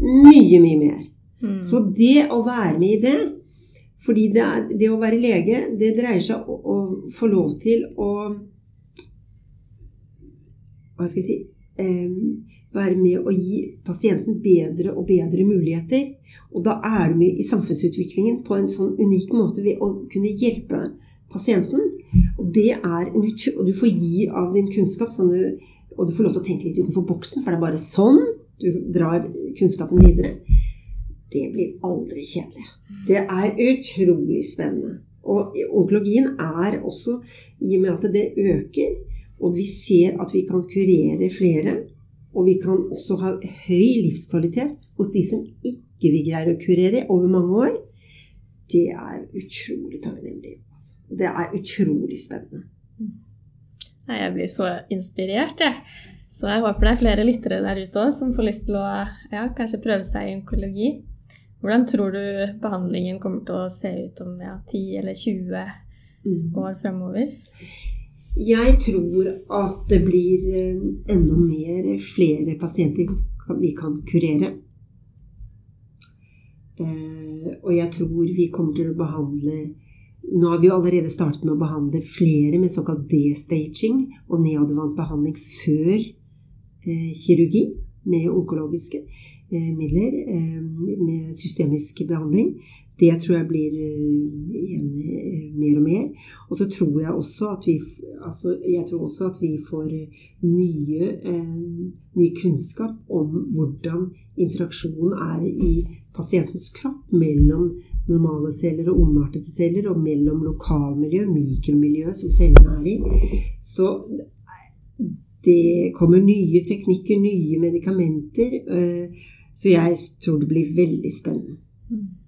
mye, mye mer. Mm. Så det å være med i det fordi det, er, det å være lege, det dreier seg om å, å få lov til å Hva skal jeg si eh, Være med å gi pasienten bedre og bedre muligheter. Og da er du med i samfunnsutviklingen på en sånn unik måte ved å kunne hjelpe pasienten. Og det er en ut- Og du får gi av din kunnskap, sånn du, og du får lov til å tenke litt utenfor boksen, for det er bare sånn du drar kunnskapen videre. Det blir aldri kjedelig. Det er utrolig spennende. Og onkologien er også, i og med at det øker, og vi ser at vi kan kurere flere, og vi kan også ha høy livskvalitet hos de som ikke vi greier å kurere over mange år, det er utrolig takknemlig. Det er utrolig spennende. Jeg blir så inspirert, jeg. Så jeg håper det er flere lyttere der ute òg som får lyst til å ja, kanskje prøve seg i onkologi. Hvordan tror du behandlingen kommer til å se ut om ja, 10 eller 20 Mm. år fremover? Jeg tror at det blir eh, enda mer flere pasienter vi kan kurere. Eh, og jeg tror vi kommer til å behandle Nå har vi jo allerede startet med å behandle flere med såkalt D-staging og neadjuvant behandling før eh, kirurgi med onkologiske eh, midler, eh, med systemisk behandling. Det tror jeg blir eh, igjen eh, mer og mer. Og så tror jeg også at vi, altså, også at vi får eh, nye, eh, ny kunnskap om hvordan interaksjonen er i pasientens kropp mellom normale celler og ondartede celler, og mellom lokalmiljø, mikromiljø som cellene er i. Så det kommer nye teknikker, nye medikamenter. eh, Så jeg tror det blir veldig spennende.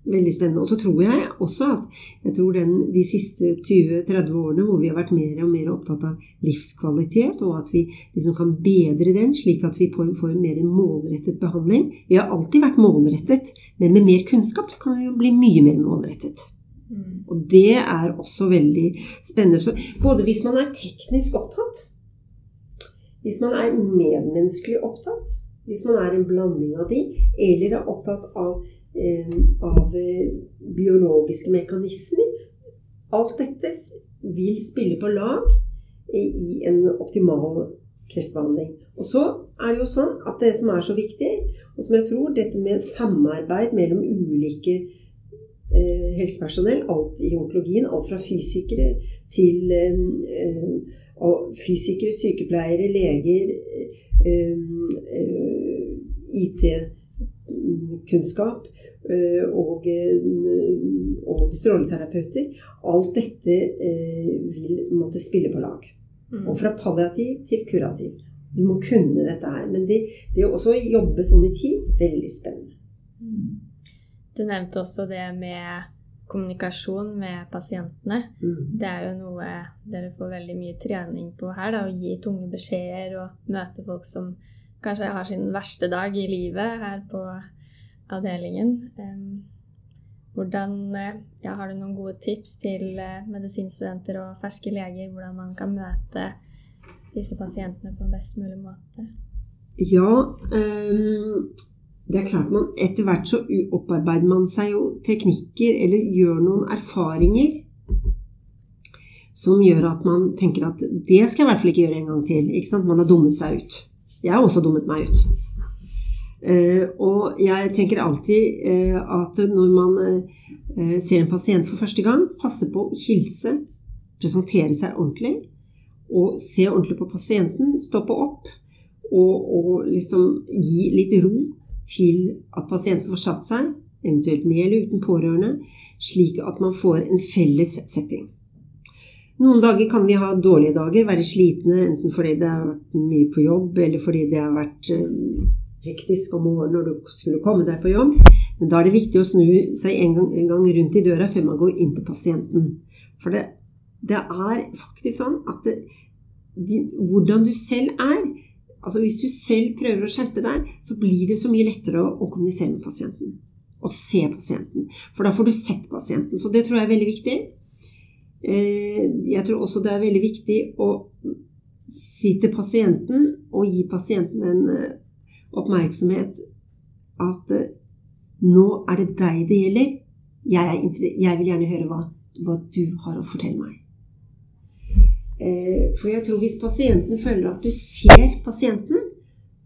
Veldig spennende. Og så tror jeg også at jeg tror den, de siste 20-30 årene hvor vi har vært mer og mer opptatt av livskvalitet, og at vi liksom kan bedre den slik at vi får, en mer målrettet behandling Vi har alltid vært målrettet, men med mer kunnskap kan vi jo bli mye mer målrettet. Mm. Og det er også veldig spennende. Så både hvis man er teknisk opptatt, hvis man er medmenneskelig opptatt, hvis man er en blanding av de, eller er opptatt av, eh, av eh, biologiske mekanismer Alt dette vil spille på lag i, en optimal kreftbehandling. Og så er det jo sånn at det som er så viktig, og som jeg tror dette med samarbeid mellom ulike eh, helsepersonell, alt i onkologien, alt fra fysikere til eh, eh, og fysikere, sykepleiere, leger, eh, eh, IT-kunnskap eh, og, eh, og stråleterapeuter. Alt dette vil måtte spille på lag. Mm. Og fra palliativ til kurativ. Du må kunne dette her. Men det, det å også jobbe sånn i tid, veldig spennende. Du nevnte også det med kommunikasjon med pasientene. Mm. Det er jo noe dere får veldig mye trening på her. Da, å gi tunge beskjeder og møte folk som kanskje har sin verste dag i livet her på avdelingen. Hvordan eh, ja, Har du noen gode tips til eh, medisinstudenter og ferske leger hvordan man kan møte disse pasientene på en best mulig måte? Ja, um, det er klart man etter hvert så opparbeider man seg jo teknikker eller gjør noen erfaringer som gjør at man tenker at det skal jeg i hvert fall ikke gjøre en gang til. Ikke sant? Man har dummet seg ut. Jeg har også dummet meg ut. Uh, og jeg tenker alltid uh, at når man uh, ser en pasient for første gang, passe på å hilse, presentere seg ordentlig, og se ordentlig på pasienten, stoppe opp og, og liksom gi litt ro til at pasienten får satt seg, eventuelt med eller uten pårørende, slik at man får en felles setting. Noen dager kan vi ha dårlige dager, være slitne enten fordi det har vært mye på jobb, eller fordi det har vært eh, hektisk om morgenen når du skulle komme deg på jobb. Men da er det viktig å snu seg en gang, en gang rundt i døra før man går inn til pasienten. For det, det er faktisk sånn at det, de, hvordan du selv er altså Hvis du selv prøver å skjerpe deg, så blir det så mye lettere å, å kommunisere med pasienten. Og se pasienten. For da får du sett pasienten. Så det tror jeg er veldig viktig. Eh, jeg tror også det er veldig viktig å si til pasienten og gi pasienten en eh, oppmerksomhet at eh, nå er det deg det gjelder. Jeg, jeg vil gjerne høre hva, hva, du har å fortelle meg. For jeg tror hvis pasienten føler at du ser pasienten,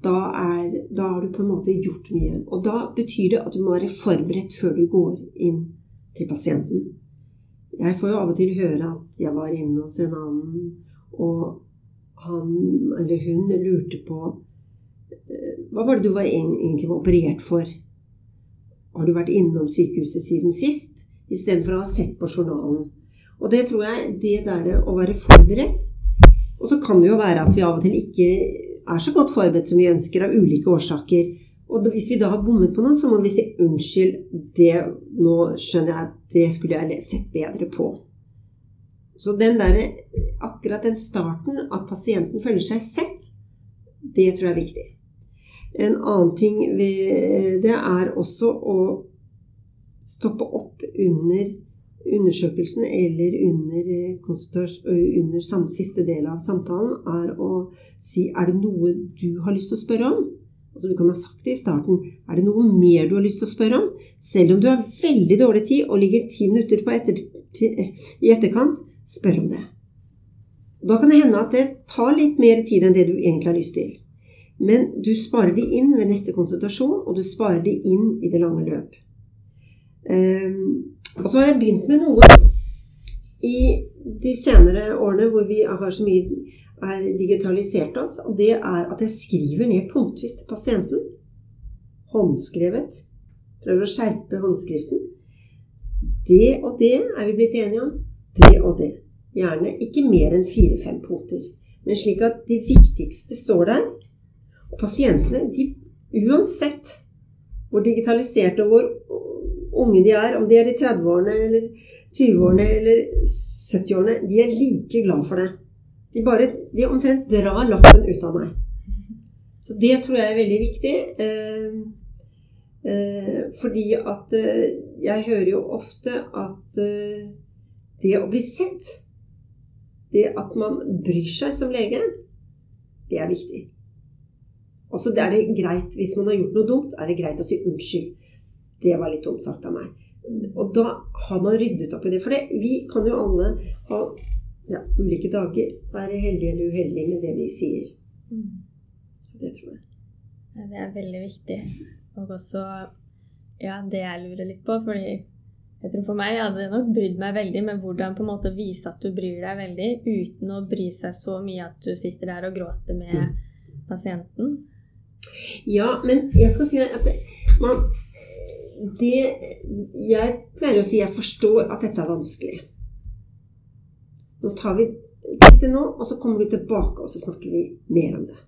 da, er, da har du på en måte gjort mye. Og da betyr det at du må være forberedt før du går inn til pasienten. Jeg får jo av og til høre at jeg var inne hos en annen, og han eller hun lurte på eh, Hva var det du var egentlig var operert for? Har du vært innom sykehuset siden sist? Istedenfor å ha sett på journalen. Og det tror jeg det der å være forberedt Og så kan det jo være at vi av og til ikke er så godt forberedt som vi ønsker av ulike årsaker. Og hvis vi da har bommet på noe, så må vi si unnskyld. Det, nå skjønner jeg at det skulle jeg sett bedre på. Så den der, akkurat den starten, at pasienten føler seg sett, det tror jeg er viktig. En annen ting ved det er også å stoppe opp under undersøkelsen eller under, under siste del av samtalen, er å si er det noe du har lyst til å spørre om? Altså Du kan ha sagt det i starten. Er det noe mer du har lyst til å spørre om? Selv om du har veldig dårlig tid og ligger ti minutter etter, til, i etterkant, spør om det. Da kan det hende at det tar litt mer tid enn det du egentlig har lyst til. Men du sparer det inn ved neste konsultasjon, og du sparer det inn i det lange løp. Um, og så har jeg begynt med noe i de senere årene hvor vi har så mye er digitalisert oss, og det er at jeg skriver ned punktvis til pasienten. Håndskrevet. Prøver å skjerpe håndskriften. Det og det er vi blitt enige om. Det og det. Gjerne ikke mer enn fire-fem punkter. Men slik at de viktigste står der. Og pasientene, de, uansett hvor digitaliserte og hvor unge de er, om de er i 30-årene eller 20-årene eller 70-årene, de er like glad for det. De bare de omtrent drar lappen ut av meg. Så det tror jeg er veldig viktig. Eh, eh, fordi at eh, jeg hører jo ofte at eh, det å bli sett, det at man bryr seg som lege, det er viktig. Også det er det greit, Hvis man har gjort noe dumt, er det greit å si unnskyld. Det var litt dumt sagt av meg. Og da har man ryddet opp i det. For det, vi kan jo alle ha ja, ulike dager være heldige eller uheldige med det vi sier. Mm. Så det tror jeg. Ja, det er veldig viktig. Og også ja, det jeg lurer litt på, fordi jeg tror for meg hadde nok brydd meg veldig med hvordan på en måte vise at du bryr deg veldig, uten å bry seg så mye at du sitter der og gråter med mm. pasienten. Ja, men jeg skal si at det, man, det Jeg pleier å si jeg forstår at dette er vanskelig. Nå tar vi dette nå, og så kommer du tilbake, og så snakker vi mer om det.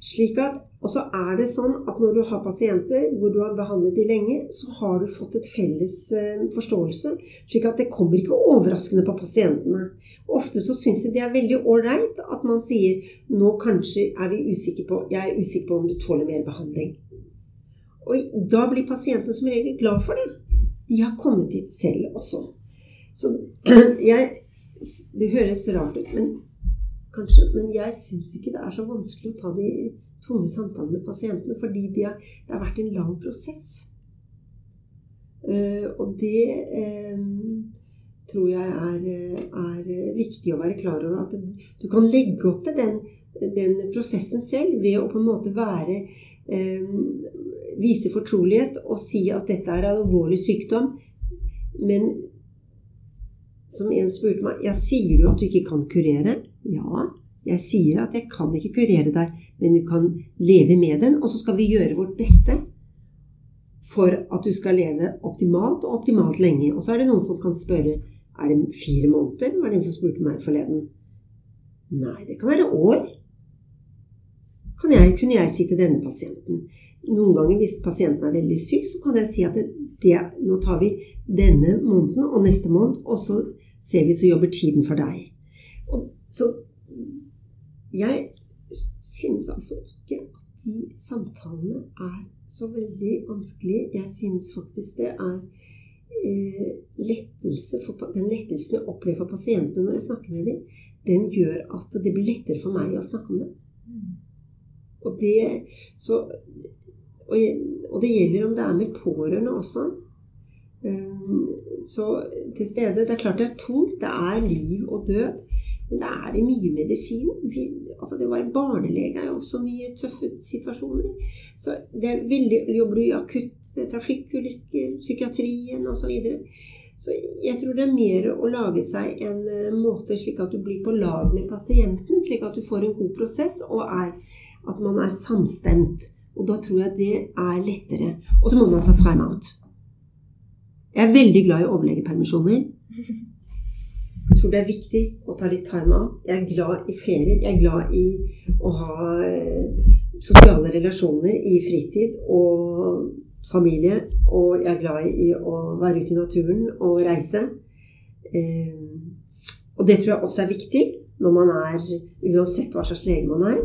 Slik at, Og så er det sånn at når du har pasienter hvor du har behandlet de lenge, så har du fått et felles eh, forståelse. Slik at det kommer ikke overraskende på pasientene. Ofte så syns de det er veldig ålreit at man sier nå kanskje er vi usikre på, jeg er usikker på om du tåler mer behandling. Og da blir pasienten som regel glad for det. de har kommet dit selv også. Så jeg Det høres rart ut, men kanskje, men jeg syns ikke det er så vanskelig å ta de tunge samtalene med pasientene, fordi de har, det har vært en lang prosess. Uh, og det um, tror jeg er, er, viktig å være klar over. At du kan legge opp til den, den prosessen selv ved å på en måte være um, Vise fortrolighet og si at dette er alvorlig sykdom. Men som en spurte meg Ja, sier du at du ikke kan kurere? Ja, jeg sier at jeg kan ikke kurere deg, men du kan leve med den, og så skal vi gjøre vårt beste for at du skal leve optimalt og optimalt lenge. Og så er det noen som kan spørre er det fire måneder, var det en som spurte meg forleden. Nei, det kan være år. Kan jeg, kunne jeg si til denne pasienten. Noen ganger hvis pasienten er veldig syk, så kan jeg si at det, det, nå tar vi denne måneden og neste måned, og så ser vi så jobber tiden for deg. Og, så jeg synes altså ikke at de samtalene er så veldig vanskelige. Jeg synes faktisk det er eh, lettelse for, Den lettelsen jeg opplever for pasientene når jeg snakker med dem, den gjør at det blir lettere for meg å snakke om det. Og det, så, og, og det gjelder om det er med pårørende også. Um, så til stede Det er klart det er tungt. Det er liv og død. Men det er det mye medisin. Vi, altså det å være barnelege er jo også mye tøffe situasjoner. Så det er veldig, jobber du i akutt med trafikkulykker, psykiatrien osv. Så, videre. så jeg tror det er mer å lage seg en eh, måte slik at du blir på lag med pasienten, slik at du får en god prosess, og er, at man er samstemt. Og da tror jeg det er lettere. Og så må man ta time out. Jeg er veldig glad i overlegepermisjoner. Jeg tror det er viktig å ta litt time out Jeg er glad i ferier. Jeg er glad i å ha eh, sosiale relasjoner i fritid og familie. Og jeg er glad i å være ute i naturen og reise. Eh, og det tror jeg også er viktig når man er Uansett hva slags lege man er.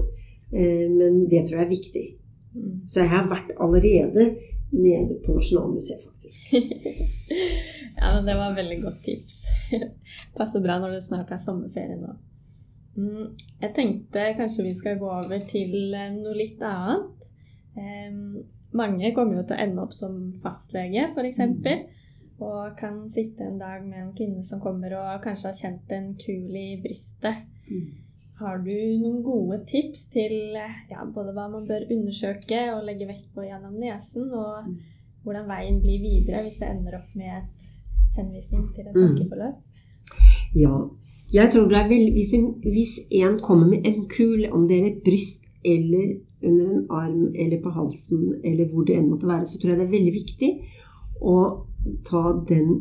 Eh, men det tror jeg er viktig. Mm. Så jeg har vært allerede nede på Nasjonalmuseet, faktisk. ja, men det var et veldig godt tips. Passer bra når det snart er sommerferie nå. Mm, jeg tenkte kanskje vi skal gå over til eh, noe litt annet. mange kommer jo til å ende opp som fastlege, f.eks. Mm. Og kan sitte en dag med en kvinne som kommer og kanskje har kjent en kul i brystet. Har du noen gode tips til ja, både hva man bør undersøke og legge vekt på gjennom nesen, og mm. hvordan veien blir videre hvis det ender opp med et henvisning til et pakkeforløp? Mm. Ja. Jeg tror det er vel, hvis, en, hvis en kommer med en kul, om det er et bryst eller under en arm eller på halsen eller hvor det enn måtte være, så tror jeg det er veldig viktig å ta den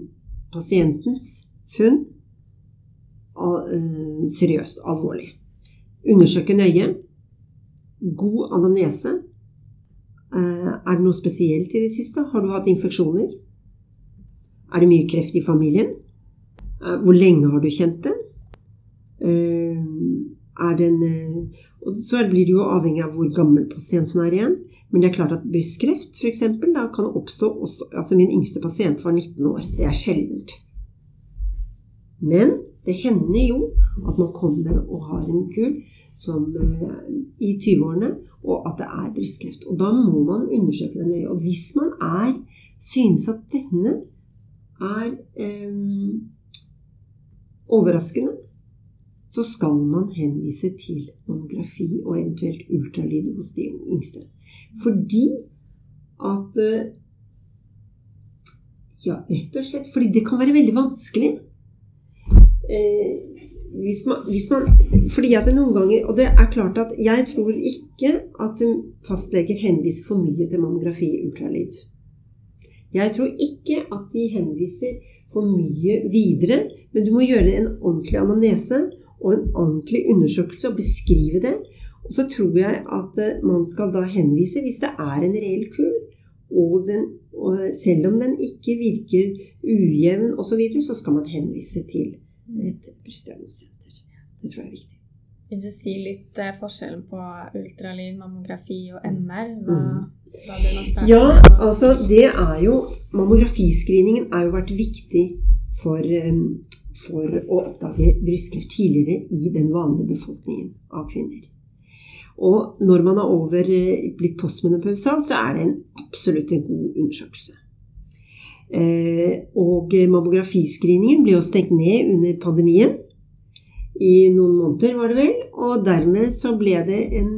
pasientens funn uh, seriøst, alvorlig. Undersøke nøye. God anamnese. Eh, er det noe spesielt i det siste? Har du hatt infeksjoner? Er det mye kreft i familien? Eh, hvor lenge har du kjent det? Eh, er den og Så blir det jo avhengig av hvor gammel pasienten er igjen. Men det er klart at brystkreft for eksempel, da kan oppstå også Altså min yngste pasient var 19 år. Det er sjeldent. Men det hender jo at man kommer og har en kul som, eh, i 20-årene, og at det er brystkreft. Og da må man undersøke det nøye. Og hvis man er, synes at denne er eh, overraskende, så skal man henvise til mammografi og eventuelt ultralyd hos de yngste. Fordi at eh, Ja, rett og slett fordi det kan være veldig vanskelig Eh, hvis man, hvis man, fordi at det noen ganger Og det er klart at jeg tror ikke at fastleger henviser for mye til mammografi ultralyd. Jeg tror ikke at de henviser for mye videre, men du må gjøre en ordentlig anamnese og en ordentlig undersøkelse og beskrive det. Og så tror jeg at eh, man skal da henvise hvis det er en reell kur, og, den, og selv om den ikke virker ujevn osv., så, videre, så skal man henvise til et brystdiagnosesenter. Det tror jeg er viktig. Vil du si litt eh, forskjellen på ultralyd, mammografi og MR? Hva, hva det Ja, altså det er jo Mammografiscreeningen har jo vært viktig for, for å oppdage brystkreft tidligere i den vanlige befolkningen av kvinner. Og når man er over eh, blitt postmenopausal, så er det en absolutt en god undersøkelse. Eh, og mammografiscreeningen ble jo stengt ned under pandemien. I noen måneder, var det vel. Og dermed så ble det en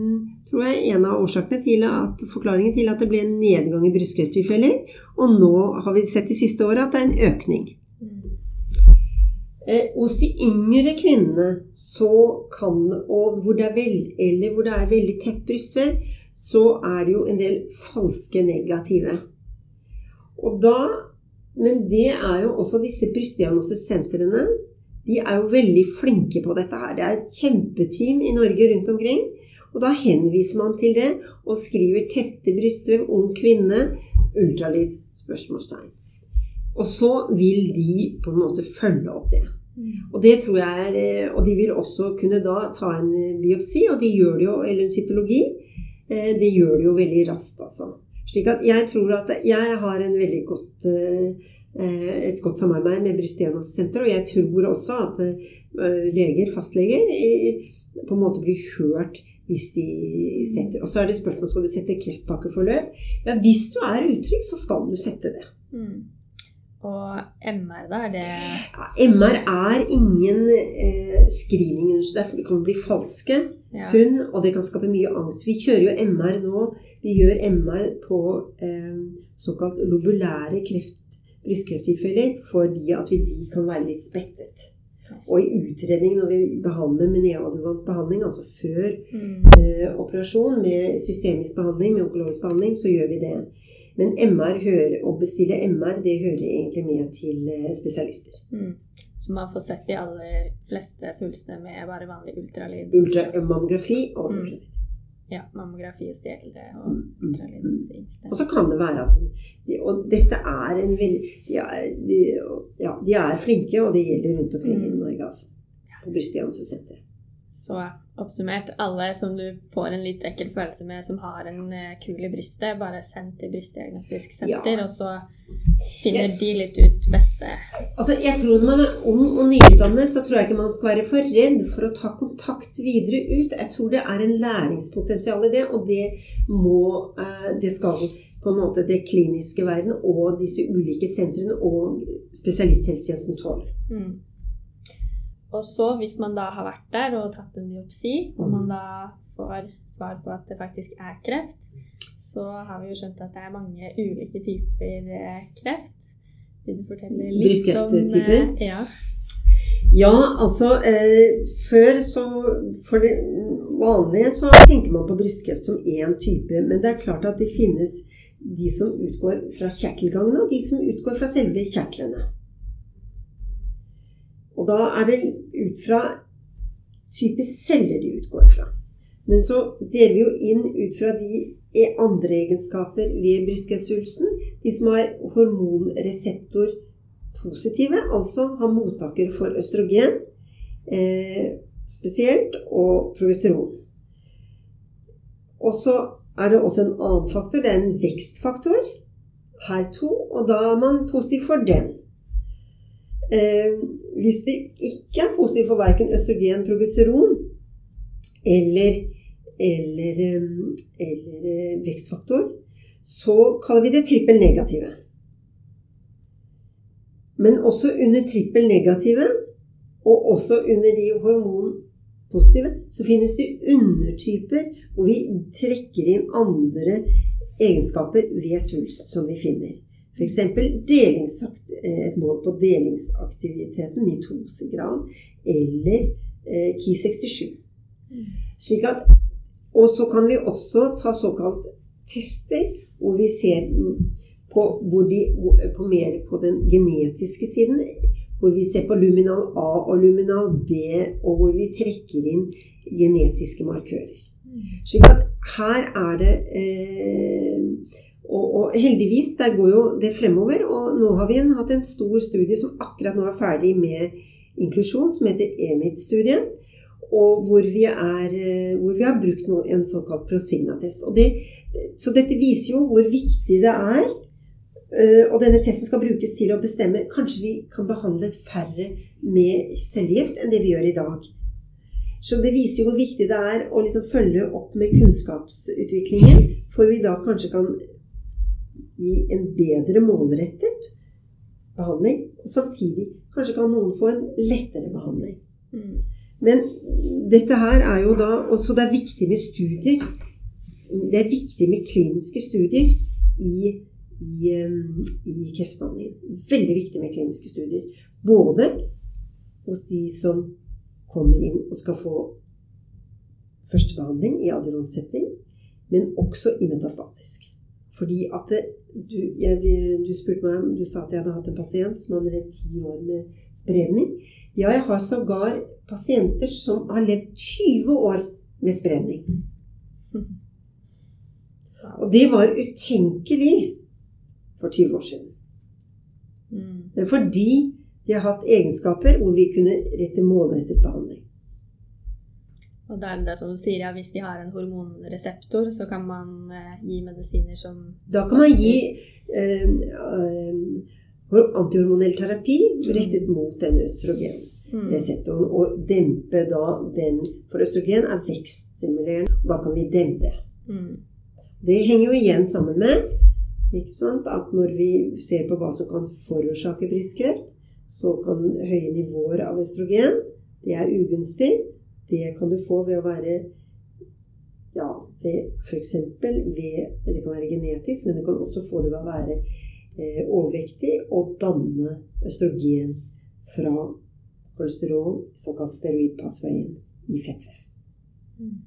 tror jeg, en av årsakene til at, forklaringen til at det ble en nedgang i brystkrefttilfeller. Og nå har vi sett de siste åra at det er en økning. Eh, hos de yngre kvinnene så kan, og hvor det, vel, eller hvor det er veldig tett brystvev, så er det jo en del falske negative. Og da, men det er jo også disse brystdiagnosesentrene. De er jo veldig flinke på dette her. Det er et kjempeteam i Norge rundt omkring. Og da henviser man til det og skriver 'teste brystvev, ung kvinne', ultralyd? spørsmålstegn. Og så vil de på en måte følge opp det. Og det tror jeg er, eh, og de vil også kunne da ta en biopsi, og de gjør det jo, eller en cytologi. Eh, Det gjør de jo veldig raskt, altså. Slik at jeg tror at jeg har en veldig godt, eh, et godt samarbeid med Brystdiagnosesenteret, og jeg tror også at eh, leger, fastleger, eh, på en måte blir hørt hvis de setter Og så er det spørsmål skal du sette kreftpakkeforløp. Ja, hvis du er utrygg, så skal du sette det. Mm. Og MR, da? Er det Ja, MR er ingen eh, screening, derfor det kan bli falske ja. funn, og det kan skape mye angst. Vi kjører jo MR nå. Vi gjør MR på eh, såkalt lobulære kreft, brystkrefttilfeller fordi at vi, de kan være litt spettet. Og i utredning når vi behandler med neoadjuvant behandling, altså før Mm. eh, operasjon med systemisk behandling, med onkologisk behandling, så gjør vi det. Men MR hører, å bestille MR, det hører egentlig med til eh, spesialister. Mm. Så man får sett de aller fleste svulstene med bare vanlig ultralyd? Ultra, mammografi og Mm. Ja, mammografi hos de eldre og Mm, mm, ultralyd hos de yngste. Og så kan det være at de, Og dette er en veldig de, er- de, ja, de er flinke, og det gjelder rundt omkring i Mm. Norge, altså. På brystdiagnosesenteret. Så oppsummert, alle som du får en litt ekkel følelse med som har en eh, kul i brystet, bare send til brystdiagnostisk senter, Ja. og så finner de litt ut beste Altså, jeg tror man er ung og nyutdannet, så tror jeg ikke man skal være for redd for å ta kontakt videre ut. Jeg tror det er en læringspotensial i det, og det må eh, Det skal på en måte det kliniske verden og disse ulike sentrene og spesialisthelsetjenesten tåle. mm. Og så, hvis man da har vært der og tatt en biopsi, og man da får svar på at det faktisk er kreft, så har vi jo skjønt at det er mange ulike typer eh, kreft. Vil du fortelle litt om eh, Ja. Ja, altså eh, Før så For det vanlige så tenker man på brystkreft som én type. Men det er klart at det finnes de som utgår fra kjertelgangene, og de som utgår fra selve kjertlene. Og da er det ut fra type celler de utgår fra. Men så deler vi jo inn ut fra de e- andre egenskaper ved brystkreftsvulsten. De som har hormonreseptor positive, altså har mottakere for østrogen eh, spesielt, og progesteron. Og så er det også en annen faktor, det er en vekstfaktor, her to, og da er man positiv for den. Eh, hvis det ikke er positiv for verken østrogen, progesteron eller, eller, eller eh, vekstfaktor, så kaller vi det trippelnegative. Men også under trippel negative, og også under de hormonpositive, så finnes det undertyper hvor vi trekker inn andre egenskaper ved svulst som vi finner. F.eks. et mål på delingsaktiviteten, mitosegrad, eller eh, Ki67. Slik at, og så kan vi også ta såkalt tester, hvor vi ser på, hvor de, på mer på den genetiske siden, hvor vi ser på luminal A og luminal B, og hvor vi trekker inn genetiske markører. Slik at her er det eh, og, og heldigvis, der går jo det fremover. Og nå har vi en, hatt en stor studie som akkurat nå er ferdig med inklusjon, som heter EMIT-studien. og hvor vi, er, eh, hvor vi har brukt noe, en såkalt Prosigna-test. Det- Så dette viser jo hvor viktig det er. eh, Og denne testen skal brukes til å bestemme Kanskje vi kan behandle færre med cellegift enn det vi gjør i dag. Så det viser jo hvor viktig det er å liksom følge opp med kunnskapsutviklingen, for vi da kanskje kan gi en bedre målrettet behandling, og samtidig kanskje kan noen få en lettere behandling. Mm. Men dette her er jo da også det er viktig med studier. Det er viktig med kliniske studier i, i, i kreftbehandlingen. Veldig viktig med kliniske studier. Både hos de som kommer inn og skal få førstebehandling i adjuvantsetning, men også i metastatisk. Fordi at du, jeg, du spurte meg om Du sa at jeg hadde hatt en pasient som hadde levd ti år med spredning. Ja, jeg har sågar pasienter som har levd 20 år med spredning. Og det var utenkelig for 20 år siden. Mm. Men fordi de har hatt egenskaper hvor vi kunne rette målrettet behandling. Og da er det det som du sier, ja, hvis de har en hormonreseptor, så kan man eh, gi medisiner som Da kan man gi eh, eh, antihormonell terapi rettet mot den østrogenreseptoren. Mm. Og dempe da den For østrogen er vekststimulerende, og da kan vi dempe. Mm. Det henger jo igjen sammen med at når vi ser på hva som kan forårsake brystkreft, så kan høye nivåer av østrogen Det er ugunstig. Det kan du få ved å være ja, f.eks. ved Det kan være genetisk, men du kan også få det ved å være eh, overvektig og danne østrogen fra kolesterol, såkalt steroidpassveien, i fettvev. Mm.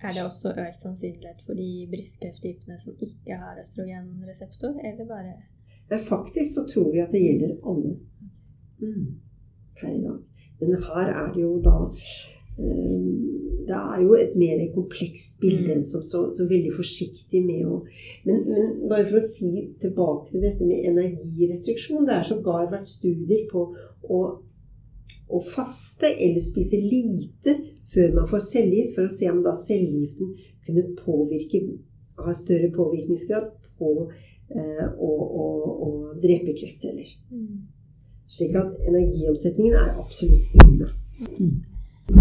Er det også økt sannsynlighet for de brystkrefttypene som ikke har østrogenreseptor, eller bare faktisk så tror vi at det gjelder alle mm. per i dag. Men her er det jo da eh, Det er jo et mer komplekst bilde enn som så, så veldig forsiktig med å men, men bare for å si tilbake til dette med energirestriksjon. Det er sågar vært studier på å, å faste eller spise lite før man får cellegift, for å se om da cellegiften kunne påvirke ha større påvirkningsgrad på eh, å, å, å drepe kreftceller. Slik at energiomsetningen er absolutt inne.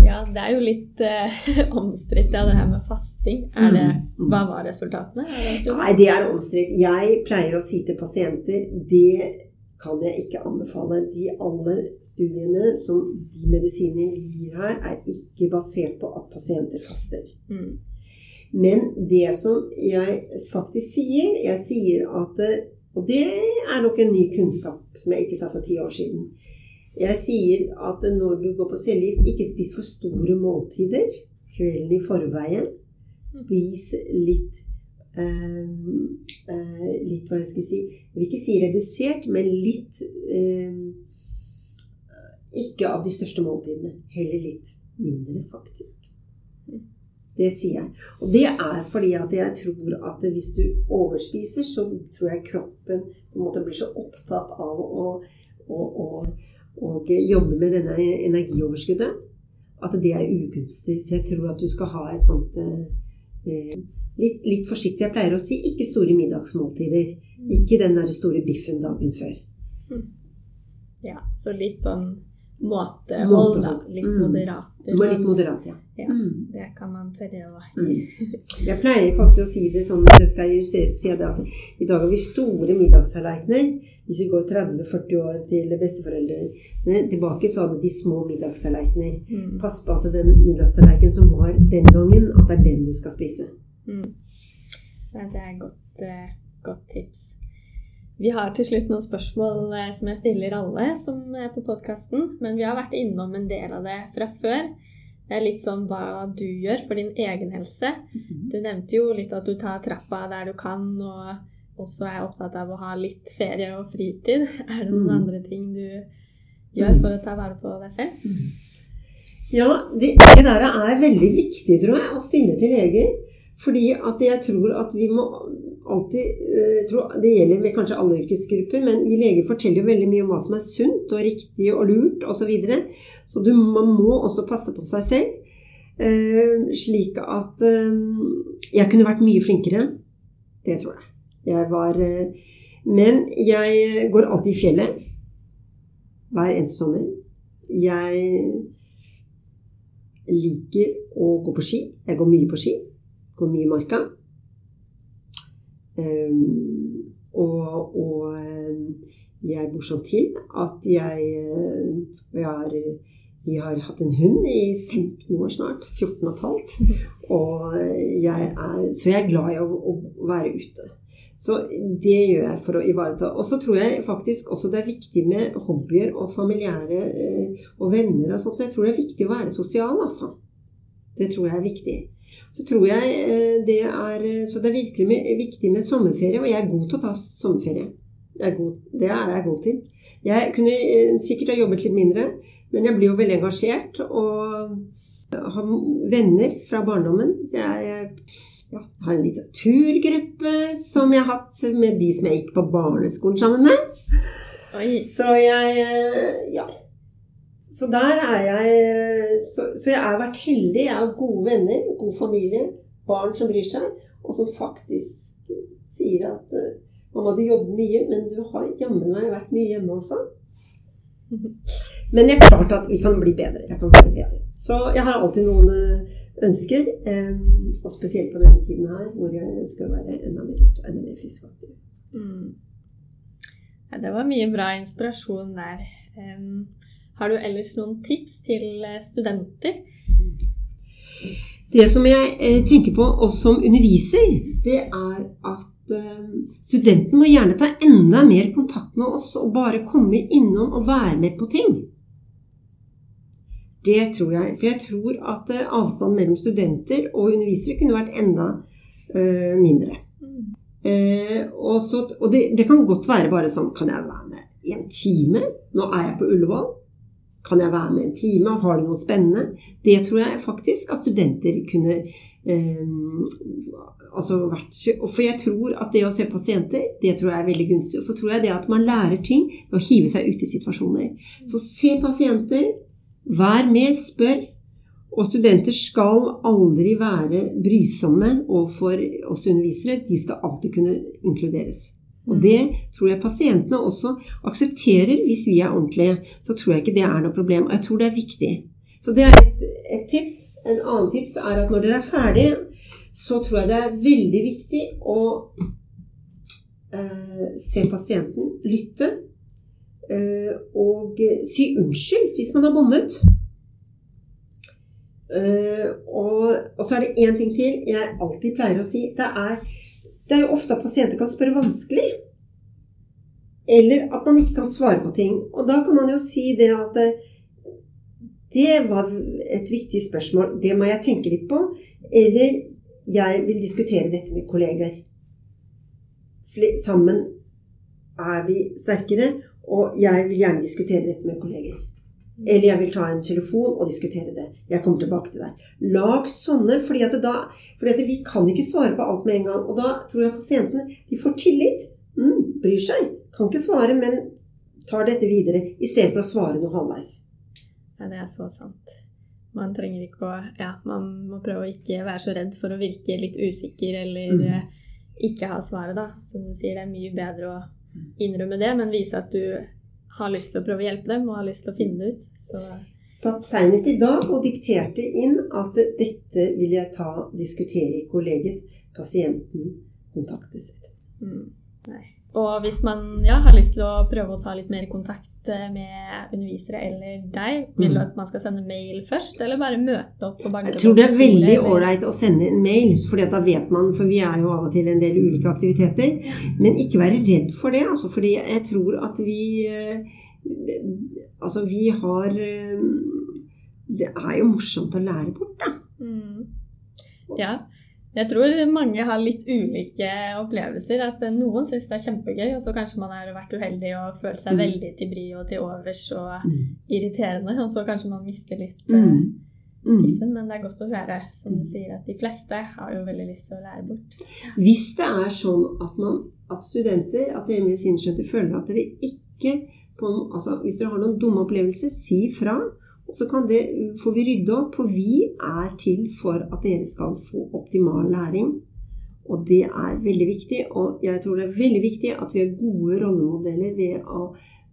Ja, det er jo litt eh, omstridt, ja, det her med fasting. Er det, Mm, mm. hva var resultatene? Det? Nei, det er omstridt. Jeg pleier å si til pasienter det kan jeg ikke anbefale. De alle studiene som de medisinene vi gir her, er ikke basert på at pasienter faster. Mm. Men det som jeg faktisk sier Jeg sier at Og det er nok en ny kunnskap som jeg ikke sa for ti år siden. Jeg sier at når du går på cellegift, ikke spis for store måltider kvelden i forveien. Spis litt øh, øh, Litt, hva jeg skal si Jeg vil ikke si redusert, men litt øh, Ikke av de største måltidene. Heller litt mindre, faktisk. Det sier jeg. Og det er fordi at jeg tror at hvis du overspiser, så tror jeg kroppen på en måte blir så opptatt av å, å, å, å jobbe med denne energioverskuddet at det er ugunstig. Så jeg tror at du skal ha et sånt eh, eh, litt, litt forsiktig. Jeg pleier å si ikke store middagsmåltider. Ikke den der store biffen dagen før. Ja, så litt sånn måtehold, Måtehold. da. Litt Mm. moderat. Du må være litt moderat, ja. Ja, Mm. det kan man tørre å Mm. Jeg pleier faktisk å si det sånn hvis jeg skal illustrere, si det at i dag har vi store middagstallerkener. Hvis vi går 30-40 år til besteforeldrene tilbake, så hadde de små middagstallerkener. Mm. Pass på at den middagstallerkenen som var den gangen, at det er den du skal spise. Mm. Det er et godt, eh, godt tips. Vi har til slutt noen spørsmål eh, som jeg stiller alle som er på podkasten. Men vi har vært innom en del av det fra før. Det er litt sånn hva du gjør for din egen helse. Du nevnte jo litt at du tar trappa der du kan, og også er opptatt av å ha litt ferie og fritid. Er det noen Mm. andre ting du gjør for å ta vare på deg selv? Ja, det, det der er veldig viktig, tror jeg, å stille til leger. Fordi at jeg tror at vi må alltid eh, tror, Det gjelder ved kanskje alle yrkesgrupper, men vi leger forteller jo veldig mye om hva som er sunt og riktig og lurt osv. Så, videre. så du, man må også passe på seg selv. Eh, slik at eh, jeg kunne vært mye flinkere. Det tror jeg. Jeg var Men jeg går alltid i fjellet. Hver eneste sommer. Jeg liker å gå på ski. Jeg går mye på ski. Går mye marka. Um, og, og, jeg bor sånn til at jeg, jeg har vi har hatt en hund i 15 år snart. 14 og et halvt. Og jeg er, så jeg er glad i å, å, være ute. Så det gjør jeg for å ivareta. Og så tror jeg faktisk også det er viktig med hobbyer og familiære eh, og venner og sånt. Men jeg tror det er viktig å være sosial, altså. Det tror jeg er viktig. Så tror jeg eh, det er Så det er virkelig med, viktig med sommerferie. Og jeg er god til å ta sommerferie. Er god, det er jeg god til. Jeg kunne eh, sikkert ha jobbet litt mindre. Men jeg blir jo veldig engasjert og har venner fra barndommen. Jeg ja, har en litteraturgruppe som jeg har hatt med de som jeg gikk på barneskolen sammen med. Oi. Så jeg Ja. Så der er jeg så, så, jeg har vært heldig. Jeg har gode venner, god familie, barn som bryr seg, og som faktisk sier at uh, mamma, du jobber mye, men du har jammen meg vært mye hjemme også. Men det er klart at vi kan bli bedre. Jeg kan bli bedre. Så jeg har alltid noen eh, ønsker, og spesielt på denne tiden her, hvor jeg ønsker å være enda mer ute og enda mer fiskaktiv. Mm. Ja, det var mye bra inspirasjon der. Um, har du ellers noen tips til eh, studenter? Det som jeg eh, tenker på oss som underviser, det er at Eh, studenten må gjerne ta enda mer kontakt med oss og bare komme innom og være med på ting. Det tror jeg. For jeg tror at avstanden mellom studenter og undervisere kunne vært enda mindre. Mm. Og, så, og det, det, kan godt være bare sånn Kan jeg være med i en time? Nå er jeg på Ullevål. Kan jeg være med en time? Har du noe spennende? Det tror jeg faktisk at studenter kunne eh, altså vært, For jeg tror at det å se pasienter, det tror jeg er veldig gunstig. Og så tror jeg det at man lærer ting ved å hive seg ut i situasjoner. Så se pasienter, vær med, spør. Og studenter skal aldri være brysomme overfor oss undervisere. De skal alltid kunne inkluderes. Og mm. det tror jeg pasientene også aksepterer hvis vi er ordentlige. Så tror jeg ikke det er noe problem. Og jeg tror det er viktig. Så det er et, et tips. En annen tips er at når dere er ferdige så tror jeg det er veldig viktig å eh, se pasienten, lytte, eh, og si unnskyld hvis man har bommet. Eh, og, og, så er det én ting til jeg alltid pleier å si. Det er, det er jo ofte at pasienter kan spørre vanskelig. Eller at man ikke kan svare på ting. Og da kan man jo si det at eh, det var et viktig spørsmål. Det må jeg tenke litt på. Eller jeg vil diskutere dette med kolleger. Sammen er vi sterkere, og jeg vil gjerne diskutere dette med kolleger. Eller jeg vil ta en telefon og diskutere det. Jeg kommer tilbake til deg. Lag sånne, fordi at, da, fordi at vi kan ikke svare på alt med en gang. Og da tror jeg pasientene de får tillit. Mm, bryr seg. Kan ikke svare, men tar dette videre. I stedet for å svare noe halvveis. Ja, det er så sant. Man trenger ikke å Ja, man må prøve å ikke være så redd for å virke litt usikker eller mm. Eh, ikke ha svaret, da. Som du sier, det er mye bedre å innrømme det, men vise at du har lyst til å prøve å hjelpe dem og har lyst til å finne det ut. Så Satt senest i dag og dikterte inn at dette vil jeg ta, diskutere i kollegiet. Pasienten kontaktes etterpå. Mm. Nei. Og hvis man ja, har lyst til å prøve å ta litt mer kontakt eh, med undervisere eller deg, vil du mm. at man skal sende mail først, eller bare møte opp på Jeg tror det er veldig ålreit å sende en mail, for da vet man For vi er jo av og til en del ulike aktiviteter. Men ikke være redd for det, altså, fordi jeg tror at vi eh, Altså, vi har eh, Det er jo morsomt å lære bort, da. Mm. Ja. Jeg tror mange har litt ulike opplevelser. At noen syns det er kjempegøy, og så kanskje man har vært uheldig og følt seg mm. veldig til bry og til overs og mm. irriterende, og så kanskje man mister litt mm. Mm. piffen, men det er godt å høre, som du sier, at de fleste har jo veldig lyst til å lære bort. Hvis det er sånn at, man, at studenter, at dere medisinstudenter føler at dere ikke på, altså Hvis dere har noen dumme opplevelser, si fra. Så kan det, får vi rydde opp, for vi er til for at dere skal få optimal læring. Og det er veldig viktig. Og jeg tror det er veldig viktig at vi er gode rollemodeller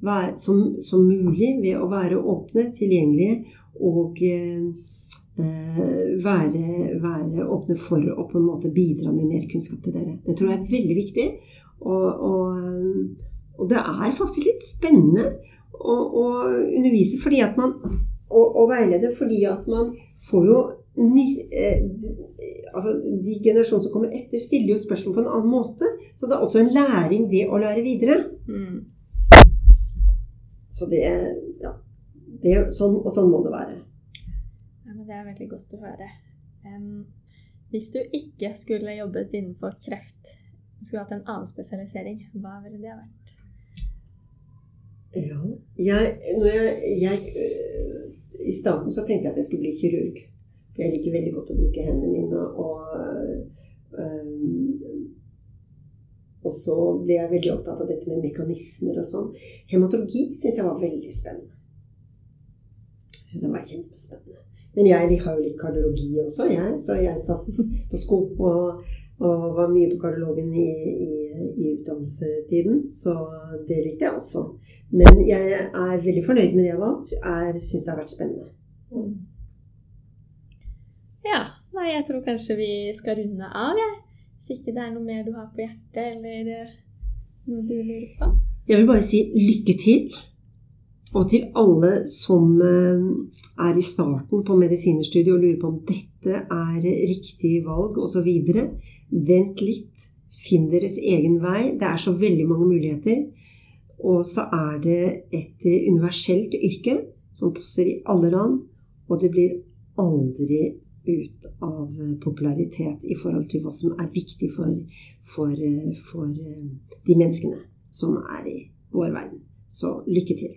være, som, som mulig ved å være åpne, tilgjengelige og eh, eh, være, være åpne for å på en måte bidra med mer kunnskap til dere. Det tror jeg er veldig viktig. Og, og, og det er faktisk litt spennende å, å undervise fordi at man og, og veilede fordi at man får jo ny, eh, altså De generasjonene som kommer etter, stiller jo spørsmål på en annen måte. Så det er også en læring ved å lære videre. Mm. Så det Ja. Det, sånn, og sånn må det være. Ja, men Det er veldig godt å høre. Um, hvis du ikke skulle jobbet innenfor kreft, skulle hatt en annen spesialisering, hva ville det vært? Ja. Jeg, når jeg, jeg øh, I starten så tenkte jeg at jeg skulle bli kirurg. For jeg liker veldig godt å bruke hendene mine. Og, um, og så ble jeg veldig opptatt av dette med mekanismer og sånn. Hematologi syns jeg var veldig spennende. Jeg synes det var kjempespennende. Men jeg har jo litt kardiologi også, jeg. Så jeg satt på sko og, og var mye på kardiologen i, i, i utdannelsetiden. Så det likte jeg også. Men jeg er veldig fornøyd med det jeg har valgt. Jeg syns det har vært spennende. Ja, nei, jeg tror kanskje vi skal runde av, jeg. Hvis ikke det er noe mer du har på hjertet, eller eh, noe du lurer på. Jeg vil bare si lykke til. Og til alle som eh, er i starten på medisinerstudiet og lurer på om dette er riktig valg osv. Vent litt. Finn deres egen vei. Det er så veldig mange muligheter. Og så er det et eh, universelt yrke som passer i alle land. Og det blir aldri ut av popularitet i forhold til hva som er viktig for, for, eh, for de menneskene som er i vår verden. Så lykke til.